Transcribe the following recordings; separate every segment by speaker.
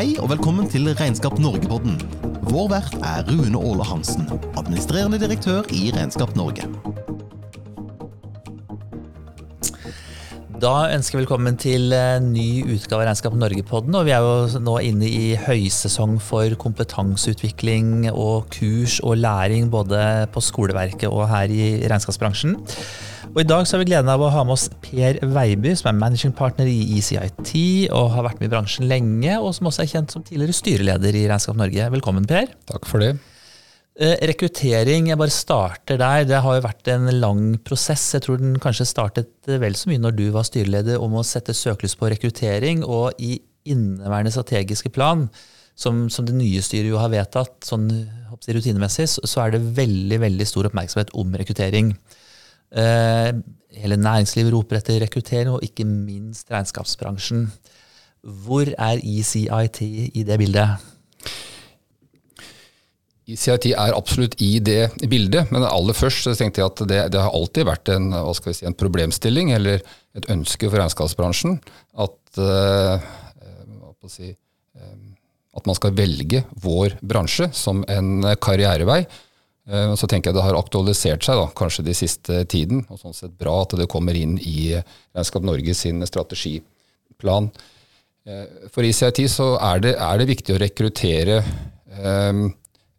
Speaker 1: Hei og velkommen til Regnskap Norge-podden. Vår vert er Rune Åle Hansen, administrerende direktør i Regnskap Norge.
Speaker 2: Da ønsker jeg velkommen til ny utgave av Regnskap Norge-podden. og Vi er jo nå inne i høysesong for kompetanseutvikling og kurs og læring både på skoleverket og her i regnskapsbransjen. Og I dag så har vi gleden av å ha med oss Per Veiby, som er managing partner i ECIT og har vært med i bransjen lenge, og som også er kjent som tidligere styreleder i Regnskap Norge. Velkommen, Per.
Speaker 3: Takk for det.
Speaker 2: Eh, rekruttering, jeg bare starter der. Det har jo vært en lang prosess. Jeg tror den kanskje startet vel så mye når du var styreleder, om å sette søkelys på rekruttering. Og i inneværende strategiske plan, som, som det nye styret jo har vedtatt, sånn rutinemessig, så er det veldig, veldig stor oppmerksomhet om rekruttering. Eh, hele næringslivet roper etter rekruttering, og ikke minst regnskapsbransjen. Hvor er ECIT i det bildet?
Speaker 3: ECIT er absolutt i det bildet, men aller først tenkte jeg at det, det har alltid vært en, si, en, problemstilling eller et ønske for regnskapsbransjen at, uh, si, at man skal velge vår bransje som en karrierevei. Uh, så tenker jeg det har aktualisert seg da, kanskje de siste tiden. og sånn sett Bra at det kommer inn i Regnskap Norge sin strategiplan. Uh, for ICIT så er det, er det viktig å rekruttere eh,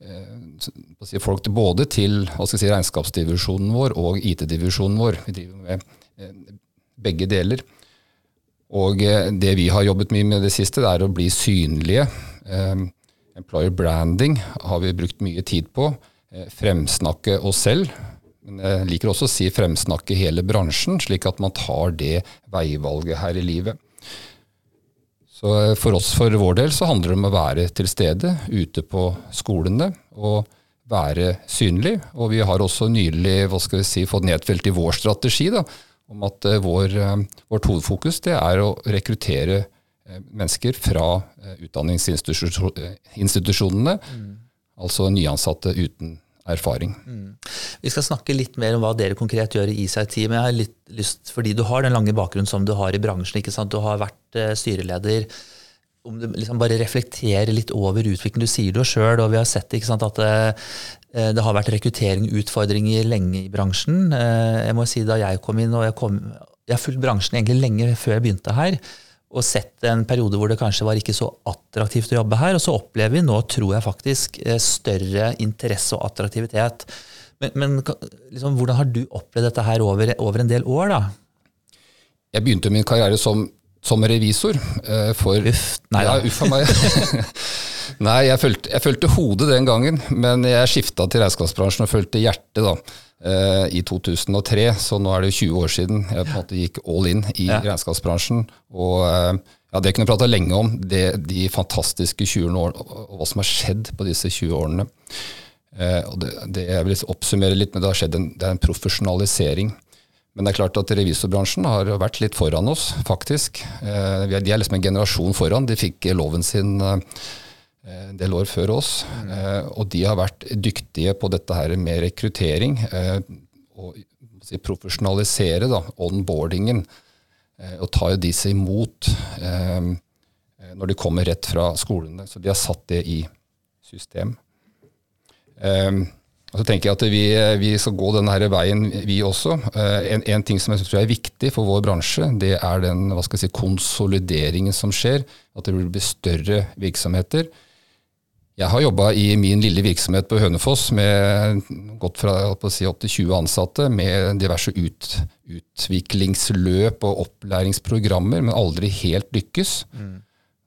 Speaker 3: eh folk både til si, regnskapsdivisjonen vår og IT-divisjonen vår. Vi driver med eh, begge deler. Og eh, det vi har jobbet mye med det siste, det er å bli synlige. employer branding har vi brukt mye tid på. Eh, fremsnakke oss selv. Men jeg liker også å si fremsnakke hele bransjen, slik at man tar det veivalget her i livet. Så eh, for oss for vår del så handler det om å være til stede ute på skolene og være synlig. Og vi har også nylig hva skal vi si, fått nedfelt i vår strategi da, om at uh, vår, uh, vårt hovedfokus det er å rekruttere mennesker fra utdanningsinstitusjonene. Mm Altså nyansatte uten erfaring. Mm.
Speaker 2: Vi skal snakke litt mer om hva dere konkret gjør i men jeg har litt lyst, fordi du har den lange bakgrunnen som du har i bransjen, ikke sant? du har vært uh, styreleder, om du liksom bare reflekterer litt over utviklingen. Du sier det jo sjøl, og vi har sett ikke sant, at uh, det har vært rekrutteringsutfordringer lenge i bransjen. Uh, jeg må si Da jeg kom inn, og jeg, kom, jeg har fulgt bransjen egentlig lenge før jeg begynte her, og sett en periode hvor det kanskje var ikke så attraktivt å jobbe her. Og så opplever vi nå, tror jeg faktisk, eh, større interesse og attraktivitet. Men, men liksom, hvordan har du opplevd dette her over, over, en del år, da?
Speaker 3: Jeg begynte min karriere som, som revisor. Uh, for,
Speaker 2: uff, nei
Speaker 3: da. Ja, uff meg. nei, jeg følte, jeg fulgte, hodet den gangen, men jeg skifta til regnskapsbransjen og følte hjertet da. Uh, I 2003, så nå er det 20 år siden jeg på en måte gikk all in i ja. regnskapsbransjen. Og uh, ja, Det kunne jeg prata lenge om, det, de fantastiske 20 årene og hva som har skjedd på disse 20 årene. Og det, det, Jeg vil oppsummere litt, men det har skjedd en, det er en profesjonalisering. Men det er klart at revisorbransjen har vært litt foran oss, faktisk. De er liksom en generasjon foran. De fikk loven sin Eh, en del år før oss. Mm. Og de har vært dyktige på dette her med rekruttering. Eh, og profesjonalisere da, onboardingen. Og ta disse imot når de kommer rett fra skolene. Så de har satt det i system. Og så tenker jeg at vi, vi skal gå denne her veien, vi også. En, en, ting som jeg tror er viktig for vår bransje, det er den hva skal jeg si, konsolideringen som skjer. At det blir større virksomheter. Jeg har jobba i min lille virksomhet på Hønefoss med gått fra si, opp til 20 ansatte med diverse ut, utviklingsløp og opplæringsprogrammer, men aldri helt lykkes. Mm.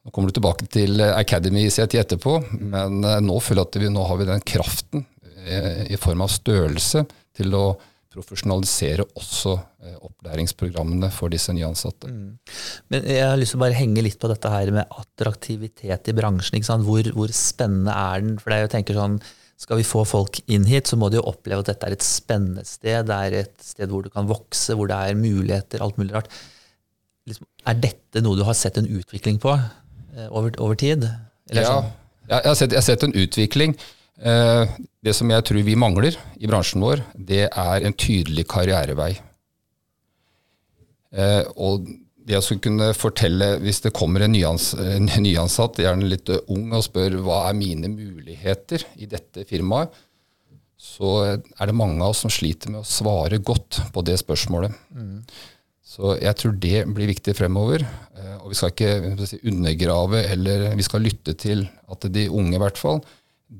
Speaker 3: Nå kommer du tilbake til Academy i tid etterpå, men eh, nå føler jeg at vi nå har vi den kraften eh, i form av størrelse til å profesjonalisere også eh, opplæringsprogrammene for disse nyansatte. Mm.
Speaker 2: Men Jeg har lyst til å bare henge litt på dette her med attraktivitet i bransjen. Hvor, hvor, spennende er den? For det jo tenker sånn, Skal vi få folk inn hit, så må de jo oppleve at dette er et spennende sted. Det er et sted hvor du kan vokse, hvor det er muligheter, alt mulig rart. Liksom, er dette noe du har sett en utvikling på eh, over, over tid?
Speaker 3: Eller ja, sånn? jeg har, sett, jeg har sett en utvikling. Eh, det som jeg tror vi mangler i bransjen vår, det er en tydelig karrierevei. Eh, og det å kunne fortelle, hvis det kommer en nyans, en nyansatt, gjerne litt ung, og spør hva er mine muligheter i dette firmaet, så er det mange av oss som sliter med å svare godt på det spørsmålet. Mm. Så jeg tror det blir viktig fremover. Eh, og vi skal ikke undergrave, eller vi skal lytte til at de unge i hvert fall,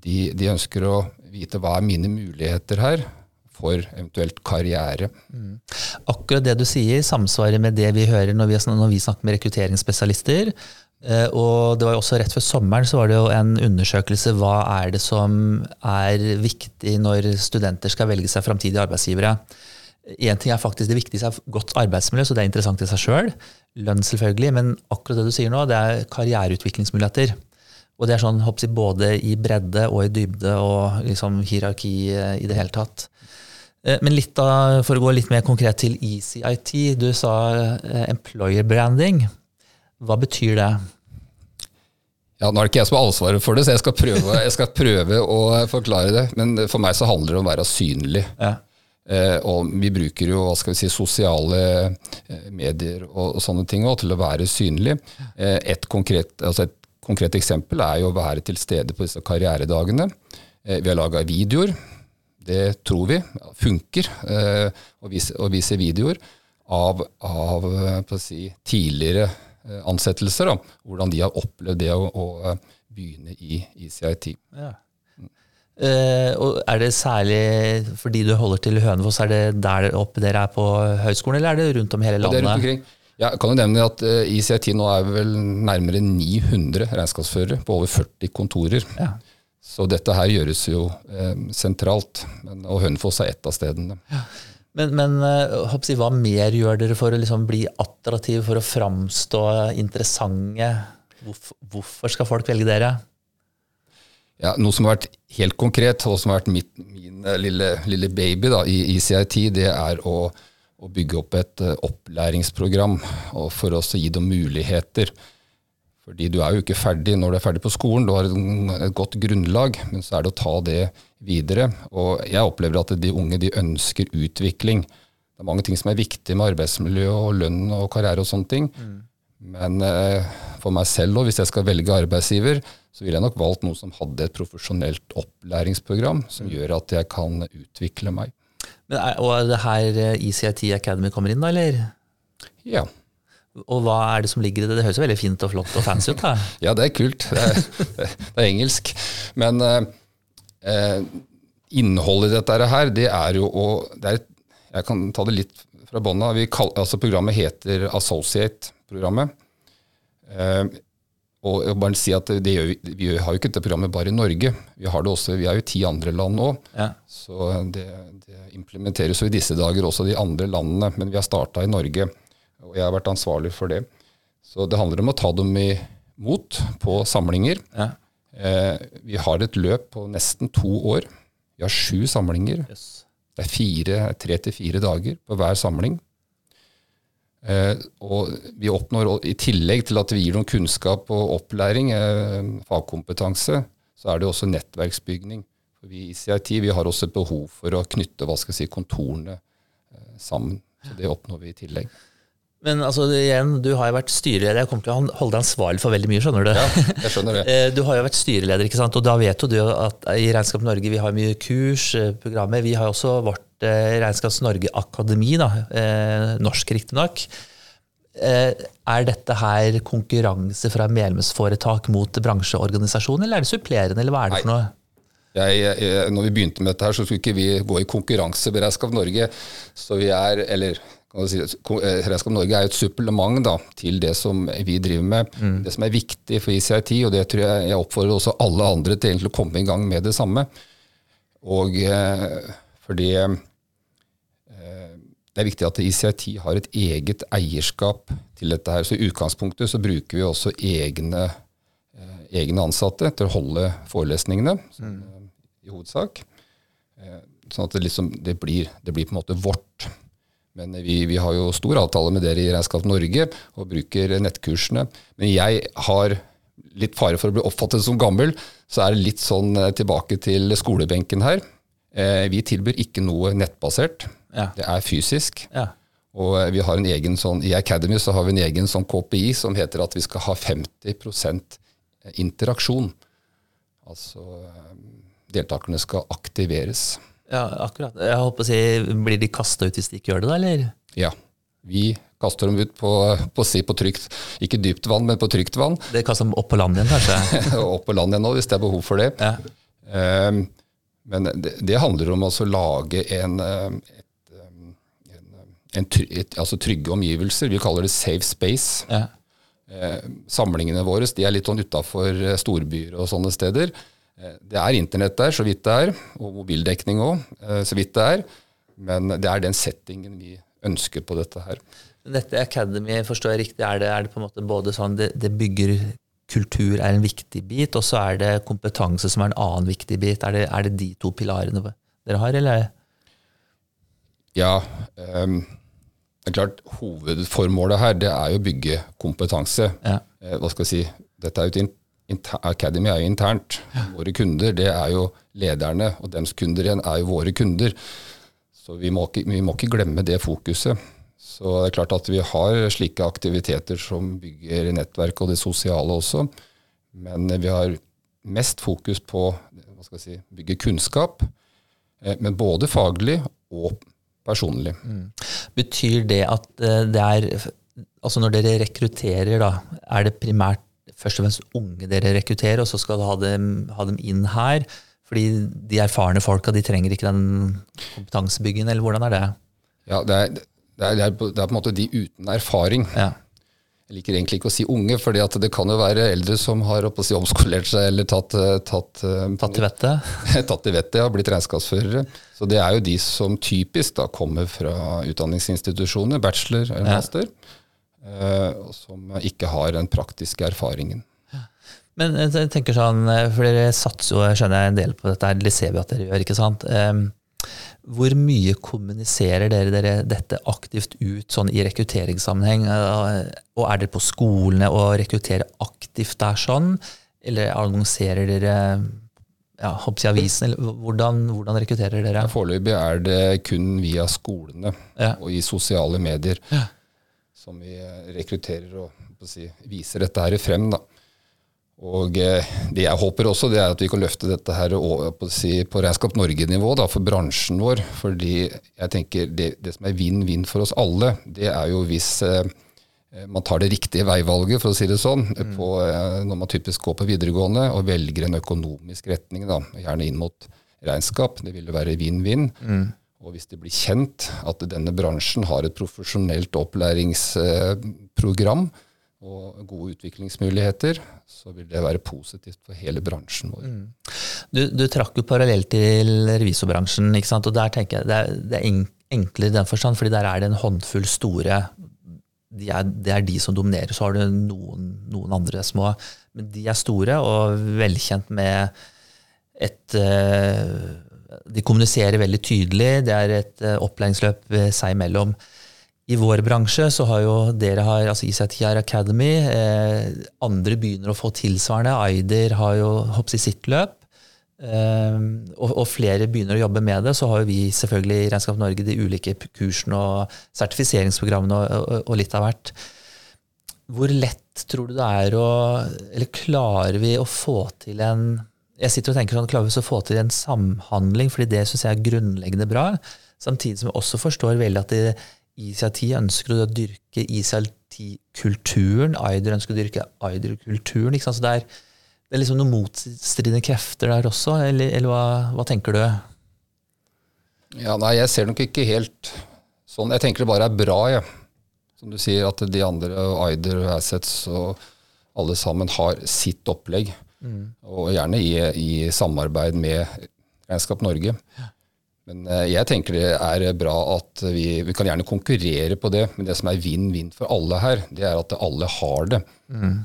Speaker 3: de, de ønsker å vite hva er mine muligheter her for eventuelt karriere. Mm.
Speaker 2: Akkurat det du sier, samsvarer med det vi hører når vi, når vi snakker med rekrutteringsspesialister. Eh, og det var jo også Rett før sommeren så var det jo en undersøkelse hva er det som er viktig når studenter skal velge seg framtidige arbeidsgivere. Én ting er faktisk det viktigste er godt arbeidsmiljø, så det er interessant i seg sjøl. Lønn, selvfølgelig, men akkurat det du sier nå, det er karriereutviklingsmuligheter. Og det er sånn hoppsi, både i bredde og i dybde og liksom hierarki eh, i det hele tatt. Eh, men litt da, for å gå litt mer konkret til ECIT. Du sa eh, employer branding. Hva betyr det?
Speaker 3: Ja, Nå er det ikke jeg som har ansvaret for det, så jeg skal, prøve, jeg skal prøve å forklare det. Men for meg så handler det om å være synlig. Ja. Eh, og vi bruker jo hva skal vi si, sosiale medier og, og, sånne ting også, til å være synlig. Eh, et, konkret, altså et, konkret, eksempel er jo å være til stede på disse karrieredagene. Eh, vi har laga videoer det tror vi funker, eh, å, vise, å vise videoer av, av eh, si, tidligere ansettelser. Da, hvordan de har opplevd det å, å begynne i ICIT. Ja.
Speaker 2: Uh, og Er det særlig fordi du holder til Hønefoss, er det der oppe dere er på høyskolen, eller er det rundt om hele landet? Ja, det er rundt omkring.
Speaker 3: Ja, jeg kan jo nevne at uh, ICIT nå er vel nærmere 900 regnskapsførere på over 40 kontorer. Ja. Så dette her gjøres jo eh, sentralt, men, og Hønefoss er ett av stedene. Ja.
Speaker 2: Men, men uh, hva mer gjør dere for å liksom bli attraktive, for å framstå interessante? Hvorfor, hvorfor, skal folk velge dere?
Speaker 3: Ja, Noe som har vært helt konkret, og som har vært mitt, min uh, lille, lille, baby da, i, i CIT, det er å, å bygge opp et uh, opplæringsprogram for oss å gi dem muligheter. Fordi du er jo ikke ferdig når du er ferdig på skolen, du har et, godt grunnlag, men så er det å ta det videre. Og jeg opplever at de unge de ønsker utvikling. Det er mange ting som er viktig med arbeidsmiljø og lønn og karriere og sånne ting. Mm. Men eh, for meg selv, òg, hvis jeg skal velge arbeidsgiver, så ville jeg nok valgt noe som hadde et profesjonelt opplæringsprogram som mm. gjør at jeg kan utvikle meg.
Speaker 2: Men, og det her ECIT Academy kommer inn, da, eller?
Speaker 3: Ja.
Speaker 2: Og hva er det som ligger i det? Det høres jo veldig fint og flott og fancy ut. da.
Speaker 3: ja, det er kult. Det er, det er engelsk. Men eh, eh, innholdet i dette her, det er jo å det er, Jeg kan ta det litt fra bånn av. Altså, programmet heter Associate-programmet. Eh, og jeg bare si at gjør, Vi har jo ikke dette programmet bare i Norge. Vi har det også, vi er jo ti andre land nå. Ja. Så det, det implementeres jo i disse dager også de andre landene. Men vi har starta i Norge. Og jeg har vært ansvarlig for det. Så det handler om å ta dem imot på samlinger. Ja. Eh, vi har et løp på nesten to år. Vi har sju samlinger. Yes. Det er fire, tre til fire dager på hver samling. Eh, og vi oppnår, i tillegg til at vi gir noen kunnskap og opplæring, eh, fagkompetanse, så er det også nettverksbygning. For vi i CIT vi har også et behov for å knytte hva skal jeg si, kontorene eh, sammen. Så det oppnår vi i tillegg.
Speaker 2: Men altså, igjen, du har jo vært styreleder. Jeg kommer til å holde deg ansvarlig for veldig mye. skjønner Du
Speaker 3: Ja, jeg skjønner det.
Speaker 2: Du har jo vært styreleder, ikke sant? og da vet du at i Regnskap Norge vi har mye kurs, programmer. Vi har også vårt eh, Regnskaps Norge-akademi, da, norsk riktignok. Er dette her konkurranse fra medlemsforetak mot bransjeorganisasjoner, eller er det supplerende, eller hva er det for noe?
Speaker 3: Jeg, jeg, når vi begynte med dette, her, så skulle ikke vi gå i konkurranse med Regnskap Norge. Så vi er, eller Si, Regnskap Norge er et supplement da, til det som vi driver med. Mm. Det som er viktig for ICIT, og det tror jeg jeg oppfordrer også alle andre til å komme i gang med det samme. Og eh, fordi eh, det er viktig at ICIT har et eget eierskap til dette. her. Så I utgangspunktet så bruker vi også egne, eh, egne ansatte til å holde forelesningene, mm. i hovedsak. Eh, sånn at det, liksom, det, blir, det blir på en måte vårt. Men vi, vi, har jo stor avtale med dere i Regnskap Norge og bruker nettkursene. Men jeg har litt fare for å bli oppfattet som gammel, så er det litt sånn eh, tilbake til skolebenken her. Eh, vi tilbyr ikke noe nettbasert. Ja. Det er fysisk. Ja. Og vi har en egen sånn, I Academy så har vi en egen sånn KPI som heter at vi skal ha 50% interaksjon. Altså deltakerne skal aktiveres.
Speaker 2: Ja, akkurat. Jeg håper å si, Blir de kasta ut hvis de ikke gjør det, da? eller?
Speaker 3: Ja. Vi kaster dem ut på, på, si, på trygt, ikke dypt vann, men på trygt vann.
Speaker 2: Det kaster dem opp på land igjen, kanskje?
Speaker 3: opp på land igjen nå, hvis det er behov for det. Ja. Um, men det, det, handler om å lage en, et, en, en, et, altså trygge omgivelser. Vi kaller det safe space. Ja. Samlingene våre de er litt sånn utafor storbyer og sånne steder. Det er internett der, så vidt det er, og mobildekning òg, så vidt det er. Men det er den settingen vi ønsker på dette her.
Speaker 2: Dette Academy, forstår jeg riktig, er det, er det på en måte både sånn det, det, bygger kultur er en viktig bit, og så er det kompetanse som er en annen viktig bit. Er det, er det de to pilarene dere har, eller?
Speaker 3: Ja. Um, det er klart, Hovedformålet her det er jo å bygge kompetanse. Ja. Eh, hva skal jeg si, dette er jo et Academy er jo internt. Ja. Våre kunder det er jo lederne, og dems kunder igjen er jo våre kunder. Så vi må, ikke, vi må ikke glemme det fokuset. Så det er klart at vi har slike aktiviteter som bygger nettverk og det sosiale også. Men vi har mest fokus på jeg si, bygge kunnskap, eh, men både faglig og personlig. Mm.
Speaker 2: Betyr det at eh, det er Altså når dere rekrutterer, da, er det primært først og fremst unge dere rekrutterer, og så skal du ha dem, ha dem inn her? Fordi de erfarne folka de trenger ikke den kompetansebyggen, eller hvordan er det?
Speaker 3: Ja, det er, det er, det er, på, det er på, en måte de uten erfaring. Ja. Jeg liker egentlig ikke å si unge, for det kan jo være eldre som har si, omskolert seg eller tatt eh, Tatt,
Speaker 2: eh, tatt til vettet?
Speaker 3: tatt til vettet, ja. Blitt regnskapsførere. Så det er jo de som typisk da kommer fra utdanningsinstitusjoner, bachelor eller master, ja. uh, som ikke har den praktiske erfaringen.
Speaker 2: Men jeg tenker sånn, eh, for Dere satser jo skjønner jeg, en del på dette, her, det ser vi at dere gjør. ikke sant? Hvor mye kommuniserer dere, dere dette aktivt ut sånn i rekrutteringssammenheng? Eh, og Er dere på skolene og rekrutterer aktivt der sånn? Eller annonserer dere ja, i avisen? Eller hvordan, hvordan rekrutterer dere?
Speaker 3: Foreløpig er det kun via skolene ja. og i sosiale medier ja. som vi rekrutterer og si, viser dette her frem. da. Og eh, Det jeg håper også, det er at vi kan løfte dette her på, si, på Regnskap Norge-nivå for bransjen vår. fordi jeg tenker det, det som er vinn-vinn for oss alle, det er jo hvis eh, man tar det riktige veivalget, for å si det sånn, mm. på, eh, når man typisk går på videregående og velger en økonomisk retning, da, gjerne inn mot regnskap. Det ville være vinn-vinn. Mm. Og hvis det blir kjent at denne bransjen har et profesjonelt opplæringsprogram, og gode utviklingsmuligheter, så vil det være positivt for hele bransjen vår. Mm.
Speaker 2: Du, du, trakk jo parallelt til revisorbransjen, ikke sant? og der tenker jeg det er, det er enklere i den forstand, fordi der er det en håndfull store de er, Det er de som dominerer. Så har du noen, noen andre små, men de er store og velkjent med et uh, De kommuniserer veldig tydelig. Det er et uh, opplæringsløp seg imellom. I vår bransje så har jo dere har, altså ICTR Academy, eh, andre begynner å få tilsvarende. Aider har jo hoppsi sitt løp. Eh, og, og, flere begynner å jobbe med det. Så har jo vi selvfølgelig i Regnskap Norge de ulike kursene og sertifiseringsprogrammene og, og, og, litt av hvert. Hvor lett tror du det er å Eller klarer vi å få til en jeg sitter og tenker sånn, klarer vi å få til en samhandling, fordi det syns jeg er grunnleggende bra. Samtidig som jeg også forstår veldig at det ICIT ønsker å dyrke ICIT-kulturen. Aider ønsker å dyrke Aider-kulturen. Så det er, det er, liksom noen motstridende krefter der også, eller, eller hva, hva, tenker du?
Speaker 3: Ja, nei, jeg ser nok ikke helt sånn. Jeg tenker det bare er bra, jeg. Ja. Som du sier, at de andre, Aider og Assets og alle sammen har sitt opplegg. Mm. Og gjerne i, i, samarbeid med Regnskap Norge. Ja. Men eh, jeg tenker det er bra at vi, vi, kan gjerne konkurrere på det, men det som er vinn-vinn for alle her, det er at alle har det. Mm.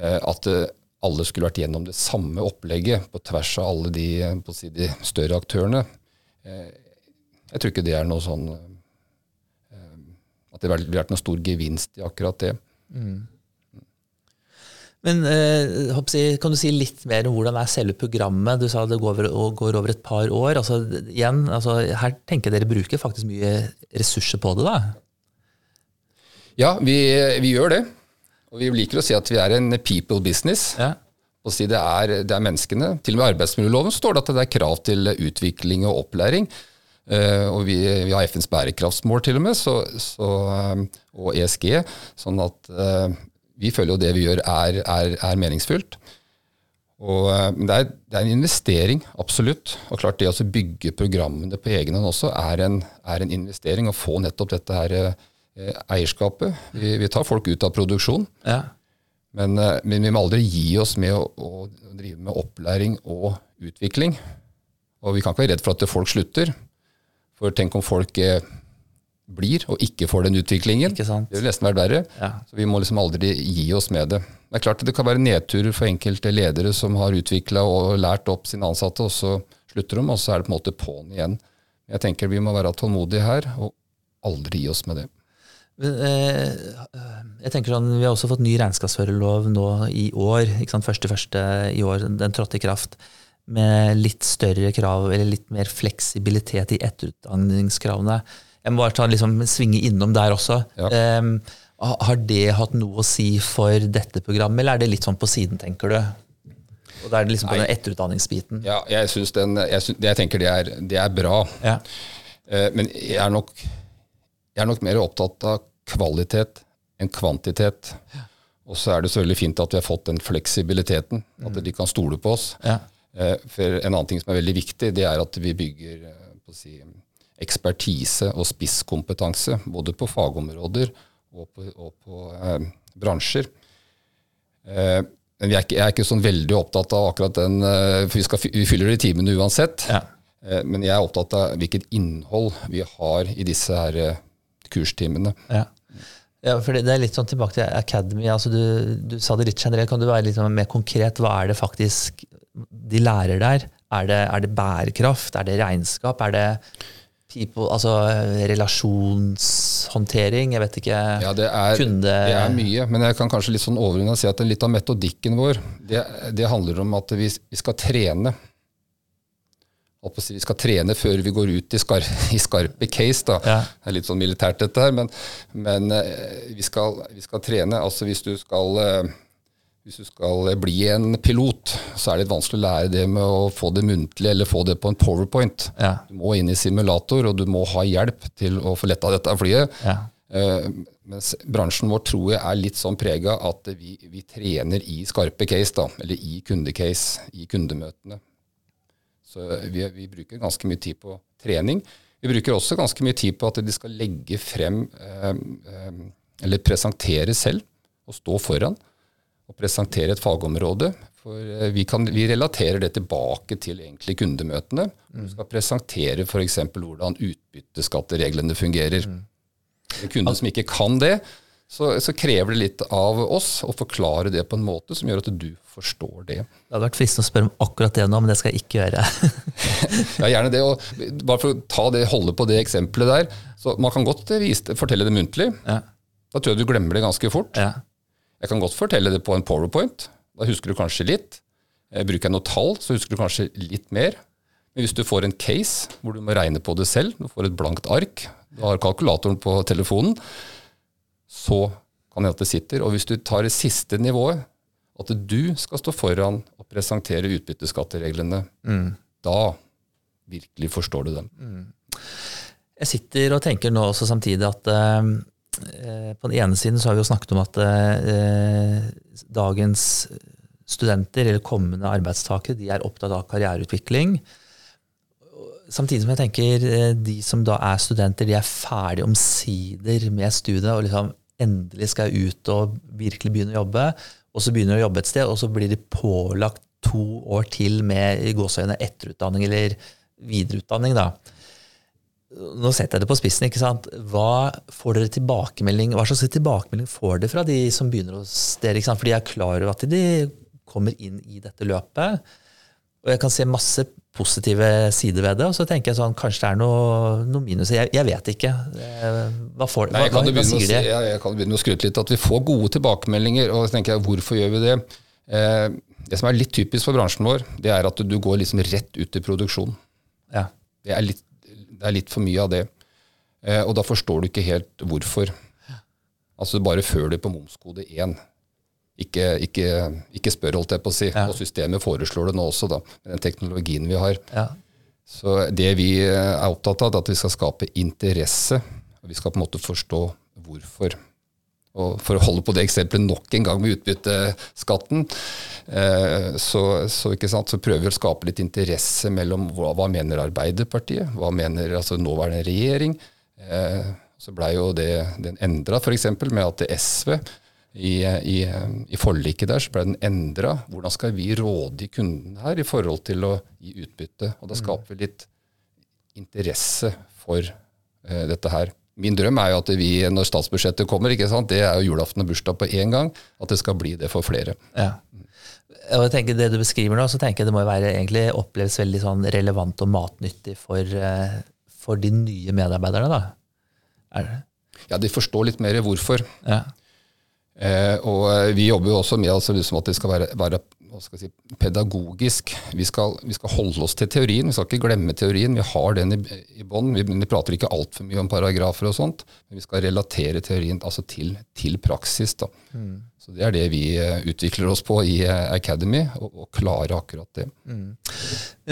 Speaker 3: Eh, at eh, alle skulle vært gjennom det samme opplegget på tvers av alle de, si, de større aktørene. Jeg tror ikke det er noe sånn At det ville vært noen stor gevinst i akkurat det. Mm.
Speaker 2: Men eh, kan du si litt mer om hvordan er selve programmet? Du sa det går over, går over et par år. Altså, igjen, altså, her tenker jeg dere bruker faktisk mye ressurser på det. da?
Speaker 3: Ja, vi, vi gjør det. Og vi liker å si at vi er en people business.
Speaker 2: Ja.
Speaker 3: Og si det, er, det er menneskene. Til og med i arbeidsmiljøloven står det at det er krav til utvikling og opplæring. Uh, og vi, vi har FNs bærekraftsmål til og med, så, så, eh, og ESG. Sånn at eh, vi føler jo det vi gjør er, er, er meningsfylt. Og det er, det er, en investering, absolutt. Og klart det å bygge programmene på egen hånd også er en, er en investering. Å få nettopp dette her eierskapet. Vi, vi, tar folk ut av produksjon.
Speaker 2: Ja.
Speaker 3: Men, men, vi må aldri gi oss med å, å, drive med opplæring og utvikling. Og vi kan ikke være redd for at folk slutter. For tenk om folk eh, blir og ikke får den utviklingen. Det vil nesten være verre. Ja. Så vi må liksom aldri gi oss med det. Det er klart at det kan være nedturer for enkelte ledere som har utvikla og lært opp sine ansatte, og så slutter de, og så er det på en måte på'n igjen. Jeg tenker vi må være tålmodige her, og aldri gi oss med det.
Speaker 2: Eh, jeg tenker sånn, Vi har også fått ny regnskapsførerlov nå i år. ikke sant, første, første i år, Den trådte i kraft med litt større krav, eller litt mer fleksibilitet i etterutdanningskravene. Jeg må bare ta, liksom, svinge innom der også. Ja. Um, har det hatt noe å si for dette programmet, eller er det litt sånn på siden, tenker du? Og da er det liksom på Nei. den etterutdanningsbiten.
Speaker 3: Ja, jeg, synes den, jeg, synes, jeg tenker det er, det er bra. Ja. Uh, men jeg er, nok, jeg er, nok, mer opptatt av kvalitet enn kvantitet. Ja. Og så er det så veldig fint at vi har fått den fleksibiliteten. At mm. de kan stole på oss. Ja. Eh, for En annen ting som er veldig viktig, det er at vi bygger på å si, ekspertise og spisskompetanse. Både på fagområder og på, og på eh, bransjer. Eh, men er ikke, jeg er ikke sånn veldig opptatt av akkurat den, eh, for vi, skal, vi fyller de timene uansett. Ja. Eh, men jeg er opptatt av hvilket innhold vi har i disse her kurstimene.
Speaker 2: Ja. Ja, for det, er litt sånn tilbake til Academy. altså Du, du sa det litt generelt. Kan du være litt sånn mer konkret? Hva er det faktisk de lærer der? Er det, er det bærekraft? Er det regnskap? Er det people, altså relasjonshåndtering? Jeg vet ikke.
Speaker 3: Ja, det er, kunde... det er mye. Men jeg kan kanskje litt sånn overordna si at litt av metodikken vår, det, det handler om at vi, vi skal trene. Vi skal trene før vi går ut i, skar, i skarpe case. Da. Ja. Det er litt sånn militært, dette her, men, men eh, vi, skal, vi, skal, trene. Altså hvis du skal eh, hvis du skal bli en pilot, så er det litt vanskelig å lære det med å få det muntlig eller få det på en powerpoint. Ja. Du må inn i simulator, og du må ha hjelp til å få letta dette flyet. Ja. Uh, mens bransjen vår tror jeg er litt sånn prega at vi, vi, trener i skarpe case, da, eller i kundecase, i kundemøtene. Så vi, vi, bruker ganske mye tid på trening. Vi bruker også ganske mye tid på at de skal legge frem, eh, uh, eller presentere selv, og stå foran å presentere et fagområde. For eh, vi, kan, vi relaterer det tilbake til egentlig kundemøtene. Mm. Vi skal presentere f.eks. hvordan utbytteskattereglene fungerer. Mm. Kunder som ikke kan det, så, så, krever det litt av oss å forklare det på en måte som gjør at du forstår det.
Speaker 2: Det hadde vært fristende å spørre om akkurat det nå, men det skal jeg ikke gjøre.
Speaker 3: ja, gjerne det. Og bare for å ta det, holde på det eksempelet der. så Man kan godt vise, fortelle det muntlig. Ja. Da tror jeg du glemmer det ganske fort. Ja. Jeg kan godt fortelle det på en powerpoint. Da husker du kanskje litt. Eh, bruker jeg noe tall, så husker du kanskje litt mer. Men hvis du får en case hvor du må regne på det selv, du får et blankt ark, du har kalkulatoren på telefonen, så kan jeg at det sitter. Og hvis du tar det siste nivået, at du skal stå foran og presentere utbytteskattereglene, mm. da virkelig forstår du dem. Mm.
Speaker 2: Jeg sitter og tenker nå også samtidig at uh, på den ene siden så har vi jo snakket om at eh, dagens studenter, eller kommende arbeidstakere, de er opptatt av karriereutvikling. Samtidig som jeg tenker eh, de som da er studenter, de er ferdig omsider med studiet og liksom endelig skal ut og virkelig begynne å jobbe. Og så begynner de å jobbe et sted, og så blir de pålagt to år til med i gåseøyne etterutdanning eller videreutdanning. da nå setter jeg det på spissen. ikke sant? Hva får dere tilbakemelding, hva slags tilbakemelding får dere fra de som begynner hos dere? ikke sant? For de er klar over at de kommer inn i dette løpet. Og jeg kan se masse positive sider ved det. Og så tenker jeg sånn, kanskje det er noe, noe minus. Jeg, jeg, vet ikke. Eh, hva, får, Nei, hva, hva, hva sier de?
Speaker 3: Jeg, jeg kan begynne å skryte litt. At vi får gode tilbakemeldinger. Og så tenker jeg, hvorfor gjør vi det? Eh, det som er litt typisk for bransjen vår, det er at du går liksom rett ut i produksjon. Ja. Det er litt det er litt for mye av det. Eh, og da forstår du ikke helt hvorfor. Altså bare før det på momskode 1. Ikke, ikke, ikke spør, holdt jeg på å si.
Speaker 2: Ja.
Speaker 3: Og systemet foreslår det nå også, da, med den teknologien vi har.
Speaker 2: Ja.
Speaker 3: Så det vi er opptatt av, er at vi skal skape interesse. og Vi skal på en måte forstå hvorfor. Og For å holde på det eksempelet nok en gang med utbytteskatten, eh, så, så, ikke sant, så prøver vi å skape litt interesse mellom hva, hva mener Arbeiderpartiet, hva mener altså, nåværende regjering. Eh, så blei jo det den endra, f.eks. med at SV i, i, i forliket der så ble den endra. Hvordan skal vi råde kunden her i forhold til å gi utbytte? Og da skaper vi litt interesse for uh, dette her. Min drøm er jo at vi, når statsbudsjettet kommer, ikke sant, det er jo julaften og bursdag på én gang, at det skal bli det for flere.
Speaker 2: Ja. Og jeg tenker Det du beskriver nå, så tenker jeg det må jo være egentlig oppleves veldig sånn relevant og matnyttig for, eh, for de nye medarbeiderne. da. Er det?
Speaker 3: Ja, de forstår litt mer hvorfor.
Speaker 2: Ja.
Speaker 3: Eh, og eh, vi jobber jo også med altså, liksom at det skal være, være skal si, pedagogisk. Vi skal, vi skal, holde oss til teorien, vi skal ikke glemme teorien. Vi har den i, i bånn. Vi, vi, prater ikke altfor mye om paragrafer og sånt, men vi skal relatere teorien altså til, til praksis. Da. Mm. Så Det er det vi uh, utvikler oss på i Academy, og klare akkurat det. Mm.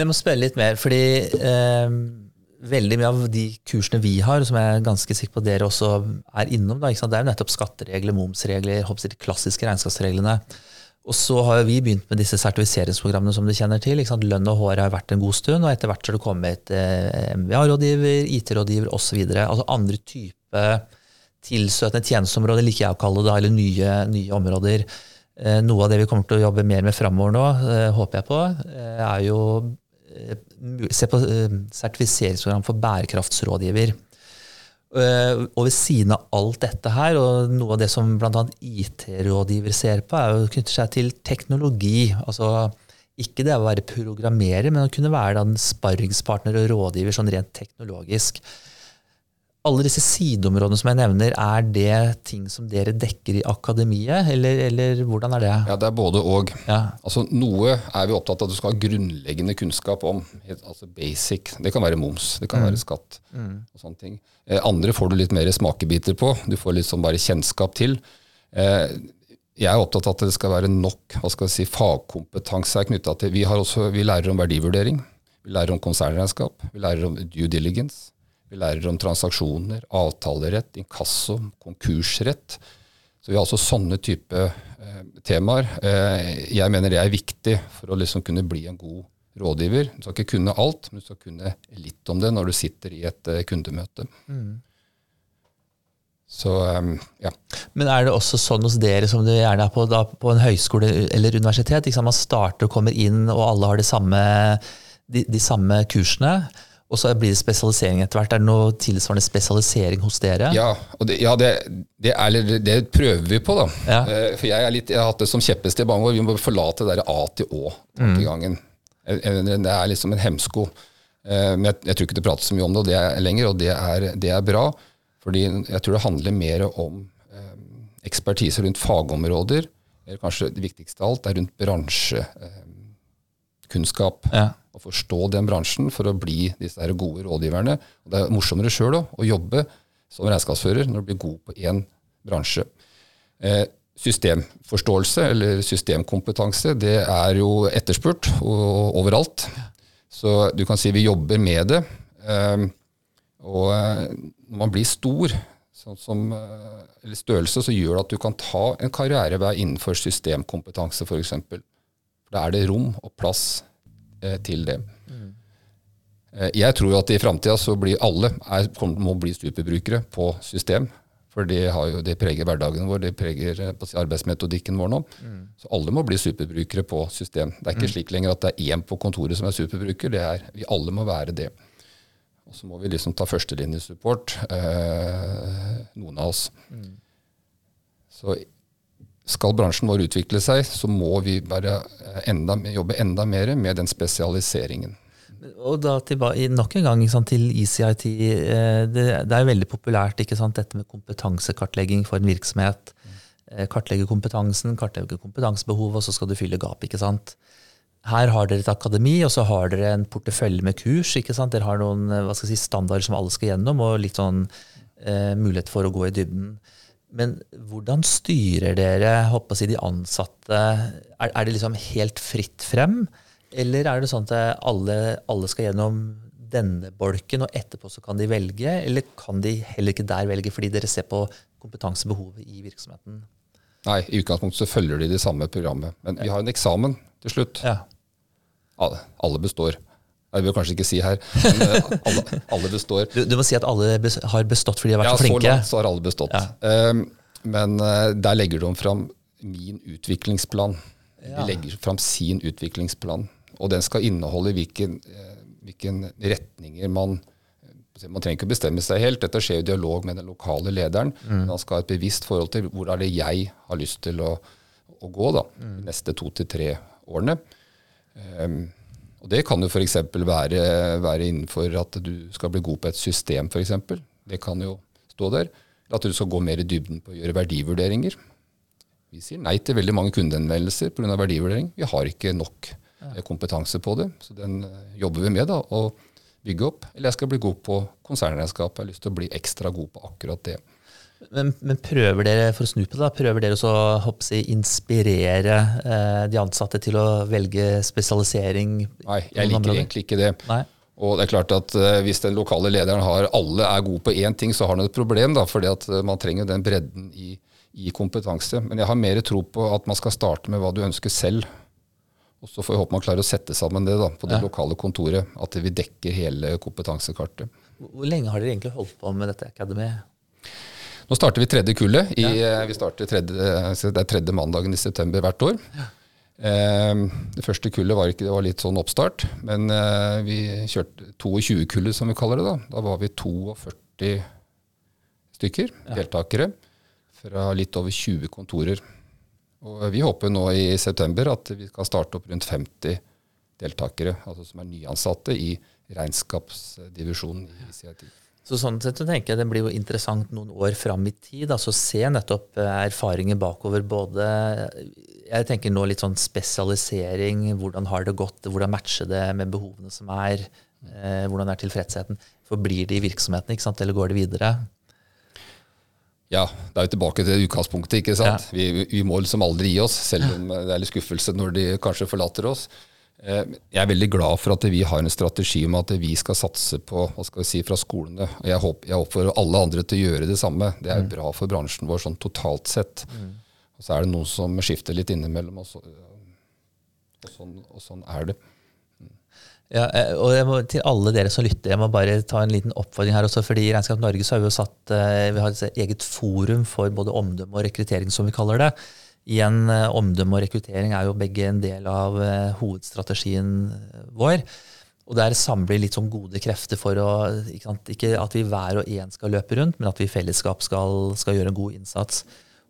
Speaker 2: Jeg må spørre litt mer, fordi eh, veldig mye av de kursene vi har, som jeg er ganske sikker på dere også er innom, da, det er jo nettopp skatteregler, momsregler, de klassiske regnskapsreglene. Og så har vi begynt med disse sertifiseringsprogrammene som du kjenner til. Lønn og hår har vært en god stund, og etter hvert har det kommet eh, MVA-rådgiver, IT-rådgiver osv. Altså andre type tilstøtende tjenesteområder, liker jeg å kalle det, eller nye, nye, områder. Eh, noe av det vi kommer til å jobbe mer med framover nå, eh, håper jeg på, eh, er jo se på eh, sertifiseringsprogram for bærekraftsrådgiver. Uh, og ved siden av alt dette her, og noe av det som bl.a. IT-rådgiver ser på, er jo knytter seg til teknologi. Altså ikke det å være programmerer, men å kunne være en sparringspartner og rådgiver sånn rent teknologisk alle disse sideområdene som jeg nevner, er det ting som dere dekker i akademiet, eller, eller hvordan er det?
Speaker 3: Ja, Det er både og.
Speaker 2: Ja.
Speaker 3: Altså, noe er vi opptatt av at du skal ha grunnleggende kunnskap om. Altså basic. Det kan være moms, det kan mm. være skatt mm. og sånne ting. Eh, andre får du litt mer smakebiter på. Du får litt sånn bare kjennskap til. Eh, jeg er opptatt av at det skal være nok hva skal jeg si, fagkompetanse knytta til vi, også, vi lærer om verdivurdering. Vi lærer om konsernregnskap. Vi lærer om due diligence. Vi lærer om transaksjoner, avtalerett, inkasso, konkursrett. Så vi har altså sånne type eh, temaer. Eh, jeg mener det er viktig for å liksom kunne bli en god rådgiver. Du skal ikke kunne alt, men du skal kunne litt om det når du sitter i et eh, kundemøte. Mm. Så, um, ja.
Speaker 2: Men er det også sånn hos dere som det gjerne er på, da, på en høyskole eller universitet? Man starter og kommer inn, og alle har samme, de, de samme kursene. Og så blir det spesialisering etter hvert. Er det noe tilsvarende spesialisering hos dere?
Speaker 3: Ja, det, ja det, det, er, det, prøver vi på. da. Ja. Eh, for jeg, litt, jeg, har hatt det som kjepphest i mange år. Vi må forlate det der A til Å-tankegangen. Mm. Det er liksom en hemsko. Eh, men jeg, jeg, tror ikke det prates så mye om det, er lenger, og det er, det er bra. Fordi jeg tror det handler mer om eh, ekspertise rundt fagområder. Eller kanskje det viktigste av alt er rundt bransjekunnskap. Ja Og forstå den bransjen for å bli disse her gode rådgiverne. Og det er morsommere sjøl å jobbe som regnskapsfører når du blir god på én bransje. Eh, systemforståelse eller systemkompetanse det er jo etterspurt overalt. Så du kan si vi jobber med det. Eh, og når man blir stor, sånn som, eh, eller størrelse, så gjør det at du kan ta en karrierevei innenfor systemkompetanse f.eks. Da er det rom og plass Eh, til det. Mm. Jeg tror jo at i framtida så blir alle er, må bli superbrukere på system. For det, jo, det, preger hverdagen vår, det preger eh, arbeidsmetodikken vår nå. Mm. Så alle må bli superbrukere på system. Det er ikke mm. slik lenger at det er én på kontoret som er superbruker. det er, Vi alle må være det. Og så må vi liksom ta førstelinjesupport, eh, noen av oss. Mm. Så skal bransjen vår utvikle seg, så må vi eh, enda, jobbe enda mer med den spesialiseringen.
Speaker 2: Og da tilbake, Nok en gang sant, til ECIT. Eh, det, det, er veldig populært ikke sant, dette med kompetansekartlegging for en virksomhet. Mm. Kartlegge kompetansen, kartlegge kompetansebehovet, og så skal du fylle gap. ikke sant? Her har dere et akademi, og så har dere en portefølje med kurs. ikke sant? Dere har noen hva skal jeg si, standarder som alle skal gjennom, og litt sånn eh, mulighet for å gå i dybden. Men hvordan styrer dere håper si, de ansatte? Er, er, det liksom helt fritt frem? Eller er det sånn at alle, alle, skal gjennom denne bolken, og etterpå så kan de velge? Eller kan de heller ikke der velge, fordi dere ser på kompetansebehovet i virksomheten?
Speaker 3: Nei, i utgangspunktet så følger de det samme programmet. Men vi har en eksamen til slutt. Ja. Alle, alle består. Jeg vil kanskje ikke si her, men eh, alle, alle består.
Speaker 2: Du, du, må si at alle har bestått fordi de har vært ja, så flinke?
Speaker 3: Ja, så langt så har alle bestått. Ja. Um, men uh, der legger de fram min utviklingsplan. Ja. De legger fram sin utviklingsplan. Og den skal inneholde hvilken, uh, hvilken retninger man man trenger ikke bestemme seg helt. Dette skjer i dialog med den lokale lederen. Mm. Man skal ha et bevisst forhold til hvor er det jeg har lyst til å, å gå da, mm. de neste to til tre årene. Um, og Det kan jo f.eks. Være, være innenfor at du skal bli god på et system, f.eks. Det kan jo stå der. At du skal gå mer i dybden på å gjøre verdivurderinger. Vi sier nei til veldig mange kundehenvendelser pga. verdivurdering. Vi har ikke nok kompetanse på det. Så den eh, jobber vi med da, å bygge opp. Eller jeg skal bli god på konsernregnskap. Jeg har lyst til å bli ekstra god på akkurat det.
Speaker 2: Men, men, prøver dere for å snu på det, prøver dere å hoppsi, inspirere eh, de ansatte til å velge spesialisering?
Speaker 3: Nei, jeg liker egentlig ikke det. Nei. Og det er klart at eh, Hvis den lokale lederen har alle er gode på én ting, så har han et problem. da, fordi at uh, Man trenger den bredden i, i, kompetanse. Men jeg har mer tro på at man skal starte med hva du ønsker selv. Og Så får jeg håpe man klarer å sette sammen det da, på det ja. lokale kontoret. At vi dekker hele kompetansekartet.
Speaker 2: Hvor lenge har dere egentlig holdt på med dette Academy?
Speaker 3: Nå starter vi tredje kullet. I, ja. Vi starter tredje, det er tredje mandagen i september hvert år. Ja. Eh, det første kullet var, ikke, det var litt sånn oppstart, men eh, vi kjørte 22-kullet, som vi kaller det. Da Da var vi 42 stykker, ja. deltakere, fra litt over 20 kontorer. Og vi håper nå i september at vi skal starte opp rundt 50 deltakere, altså som er nyansatte i regnskapsdivisjonen i CIT.
Speaker 2: Så sånn sett så tenker jeg Det blir jo interessant noen år fram i tid. altså Se nettopp eh, erfaringer bakover. både Jeg tenker nå litt sånn spesialisering. Hvordan har det gått? Hvordan matcher det med behovene som er? Eh, hvordan er tilfredsheten? Forblir det i virksomheten, ikke sant? eller går det videre?
Speaker 3: Ja, det er jo tilbake til utgangspunktet. ikke sant? Ja. Vi, vi, må liksom aldri gi oss, selv om det er litt skuffelse når de kanskje forlater oss. Eh, jeg er veldig glad for at vi har en strategi om at vi skal satse på hva skal vi si, fra skolene. Og jeg, håper, jeg oppfordrer alle andre til å gjøre det samme. Det er mm. bra for bransjen vår sånn totalt sett. Mm. Og så er det noen som skifter litt innimellom, og, så, og, sånn, og sånn, er det.
Speaker 2: Mm. Ja, eh, og må, Til alle dere som lytter, jeg må bare ta en liten oppfordring her også. fordi I Regnskap Norge så har vi jo satt, eh, vi har et eget forum for både omdømme og rekruttering, som vi kaller det. Igjen, eh, omdømme og rekruttering er jo begge en del av eh, hovedstrategien eh, vår. Og der samler vi litt sånn gode krefter for å ikke, ikke, at vi hver og en skal løpe rundt, men at vi i fellesskap skal, skal gjøre en god innsats.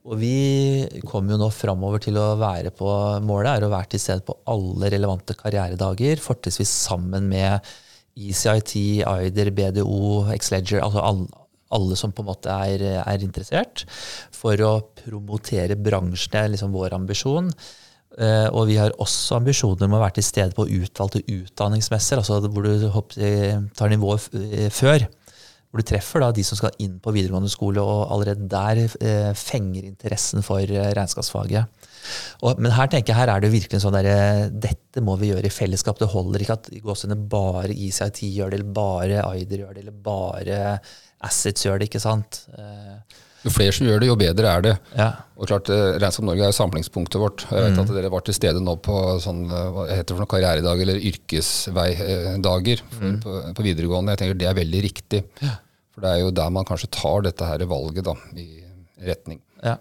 Speaker 2: Og vi kommer jo nå framover til å være på Målet er å være til stede på alle relevante karrieredager, fortrinnsvis sammen med ECIT, Eider, BDO, Xleger, altså alle, alle som på en måte er, er interessert, for å promotere bransjen. Det er liksom vår ambisjon. Uh, og vi har også ambisjoner om å være til stede på utvalgte utdanningsmesser, altså hvor du tar nivået eh, før. Hvor du treffer da de som skal inn på videregående skole, og allerede der uh, fenger interessen for regnskapsfaget. Og, men her tenker jeg, her er det virkelig sånn der, dette må vi gjøre i fellesskap. Det holder ikke at gåsene bare ICIT gjør det, eller bare Aider gjør det, eller bare assets gjør det. ikke sant?
Speaker 3: Eh, jo flere som gjør det, jo bedre er det. Ja. Og klart, eh, Regnskap Norge er samlingspunktet vårt. Jeg vet mm. at dere var til stede nå på sånn, eh, hva heter det for noe, karrieredag eller yrkesveidager mm. på, på, videregående. Jeg tenker Det er veldig riktig. Ja. For det er jo der man kanskje tar dette her valget da, i retning.
Speaker 2: Ja.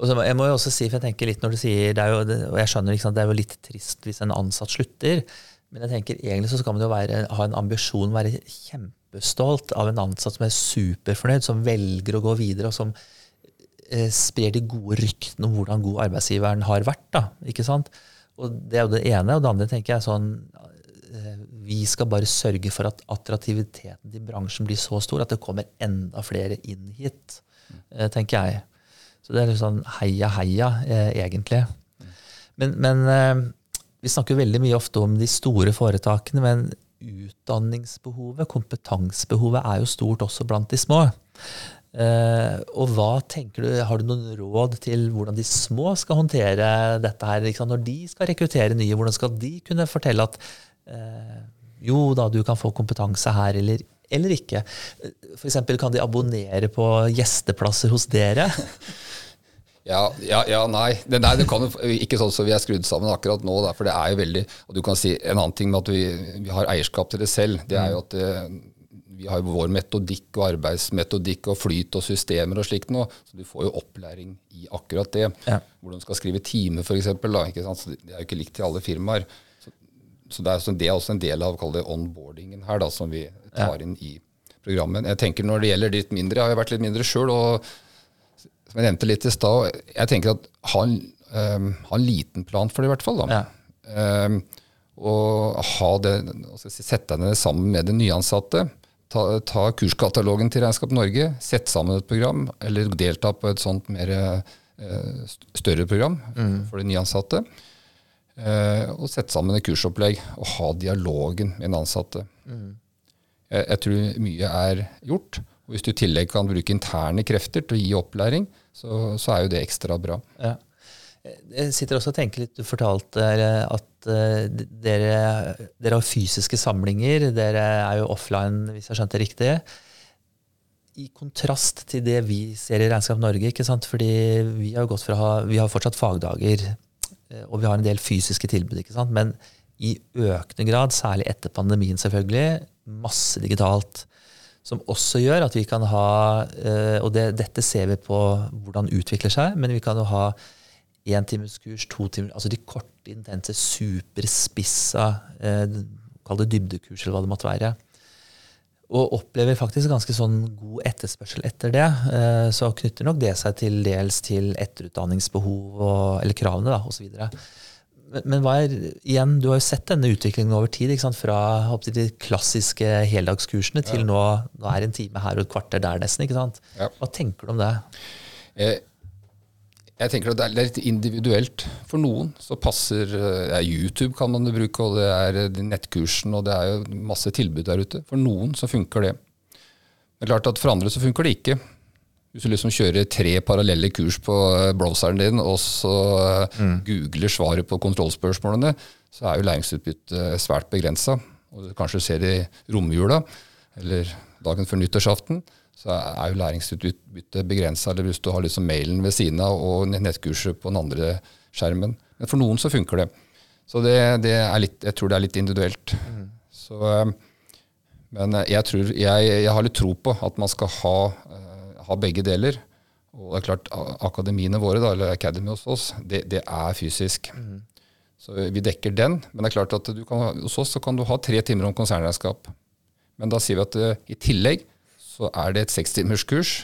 Speaker 2: Og så, jeg må jo også si, for jeg tenker litt når du sier, det er jo, og jeg skjønner liksom, det er jo litt trist hvis en ansatt slutter. Men jeg tenker egentlig så skal man jo være, ha en ambisjon, være kjempestolt av en ansatt som er superfornøyd, som velger å gå videre, og som eh, sprer de gode ryktene om hvordan god arbeidsgiveren har vært. Da, ikke sant? Og Det er jo det ene. Og det andre tenker jeg sånn eh, Vi skal bare sørge for at attraktiviteten i bransjen blir så stor at det kommer enda flere inn hit, eh, tenker jeg. Så det er litt sånn heia, heia, eh, egentlig. Men, men eh, vi snakker veldig mye ofte om de store foretakene, men utdanningsbehovet, kompetansebehovet, er jo stort også blant de små. Eh, og hva tenker du, Har du noen råd til hvordan de små skal håndtere dette her? Liksom, når de skal rekruttere nye, hvordan skal de kunne fortelle at jo da, du kan få kompetanse her, eller, eller ikke? F.eks. kan de abonnere på gjesteplasser hos dere?
Speaker 3: Ja, ja, ja, nei. Det, nei, det kan jo ikke sånn som vi er skrudd sammen akkurat nå. Da, for det er jo veldig og du kan si En annen ting med at vi, vi har eierskap til det selv, det er jo at det, vi har jo vår metodikk og arbeidsmetodikk og flyt og systemer og slikt noe. Så du får jo opplæring i akkurat det. Ja. Hvordan du skal skrive time, f.eks. Det er jo ikke likt i alle firmaer. Så, så det, er, så det, er, også en del av det, onboardingen her da, som vi tar inn i programmet. Jeg tenker Når det gjelder litt mindre, jeg har vært litt mindre sjøl. Som jeg nevnte litt i stad, jeg tenker at ha en, um, ha en, liten plan for det, i hvert fall. da. Ja. Um, og ha det, sette deg ned sammen med den nyansatte ta, ta, kurskatalogen til Regnskap Norge, sette sammen et program, eller delta på et sånt mer uh, større program mm. for de nyansatte. Uh, og sette sammen et kursopplegg og ha dialogen med den ansatte. Mm. Jeg, jeg, tror mye er gjort. Hvis du i tillegg kan bruke interne krefter til å gi opplæring, så, så er jo det ekstra bra.
Speaker 2: Ja. Jeg sitter også og tenker litt, Du fortalte at uh, dere, dere, har fysiske samlinger. Dere er jo offline, hvis jeg skjønte det riktig. I kontrast til det vi ser i Regnskap Norge. ikke sant? Fordi vi har gått ha, vi har fortsatt fagdager, eh, og vi har en del fysiske tilbud. ikke sant? Men i økende grad, særlig etter pandemien selvfølgelig, masse digitalt. Som også gjør at vi kan ha uh, Og det, dette ser vi på hvordan det utvikler seg, men vi kan jo ha éntimeskurs, to timer Altså de korte, intense, superspissa eh, Kall det dybdekurs, eller hva det måtte være. Og opplever faktisk ganske sånn god etterspørsel etter det. Eh, så knytter nok det seg til dels til etterutdanningsbehov og, eller kravene da, osv. Men, men hva er, igjen, du har jo sett denne utviklingen over tid. ikke sant? Fra til de klassiske heldagskursene til ja. nå, nå er en time her og et kvarter der, nesten. ikke sant? Ja. Hva tenker du om det?
Speaker 3: Eh, jeg tenker at Det er litt individuelt. For noen så passer ja, YouTube kan man bruke, og det er eh, nettkursen, og det er jo masse tilbud der ute. For noen så funker det. Er klart at For andre så funker det ikke. Hvis du liksom kjører tre parallelle kurs på eh, browseren din, og så eh, mm. googler svaret på kontrollspørsmålene, så er jo læringsutbyttet svært begrensa. Og du kanskje ser det i romjula, eller dagen før nyttårsaften så er jo læringsutbyttet begrensa. Eller hvis du har liksom mailen ved siden av og nettkurset på den andre skjermen. Men for noen så funker det. Så det, det litt, jeg tror det er litt individuelt. Mm. Så, eh, men jeg, tror, jeg, jeg, har litt tro på at man skal ha, ha, begge deler. Og det er klart, akademiene våre, da, eller Academy hos oss, det, det er fysisk. Mm. Så vi dekker den. Men det er klart at kan, hos oss så kan du ha tre timer om konsernregnskap. Men da sier vi at uh, i tillegg så er det et sekstimerskurs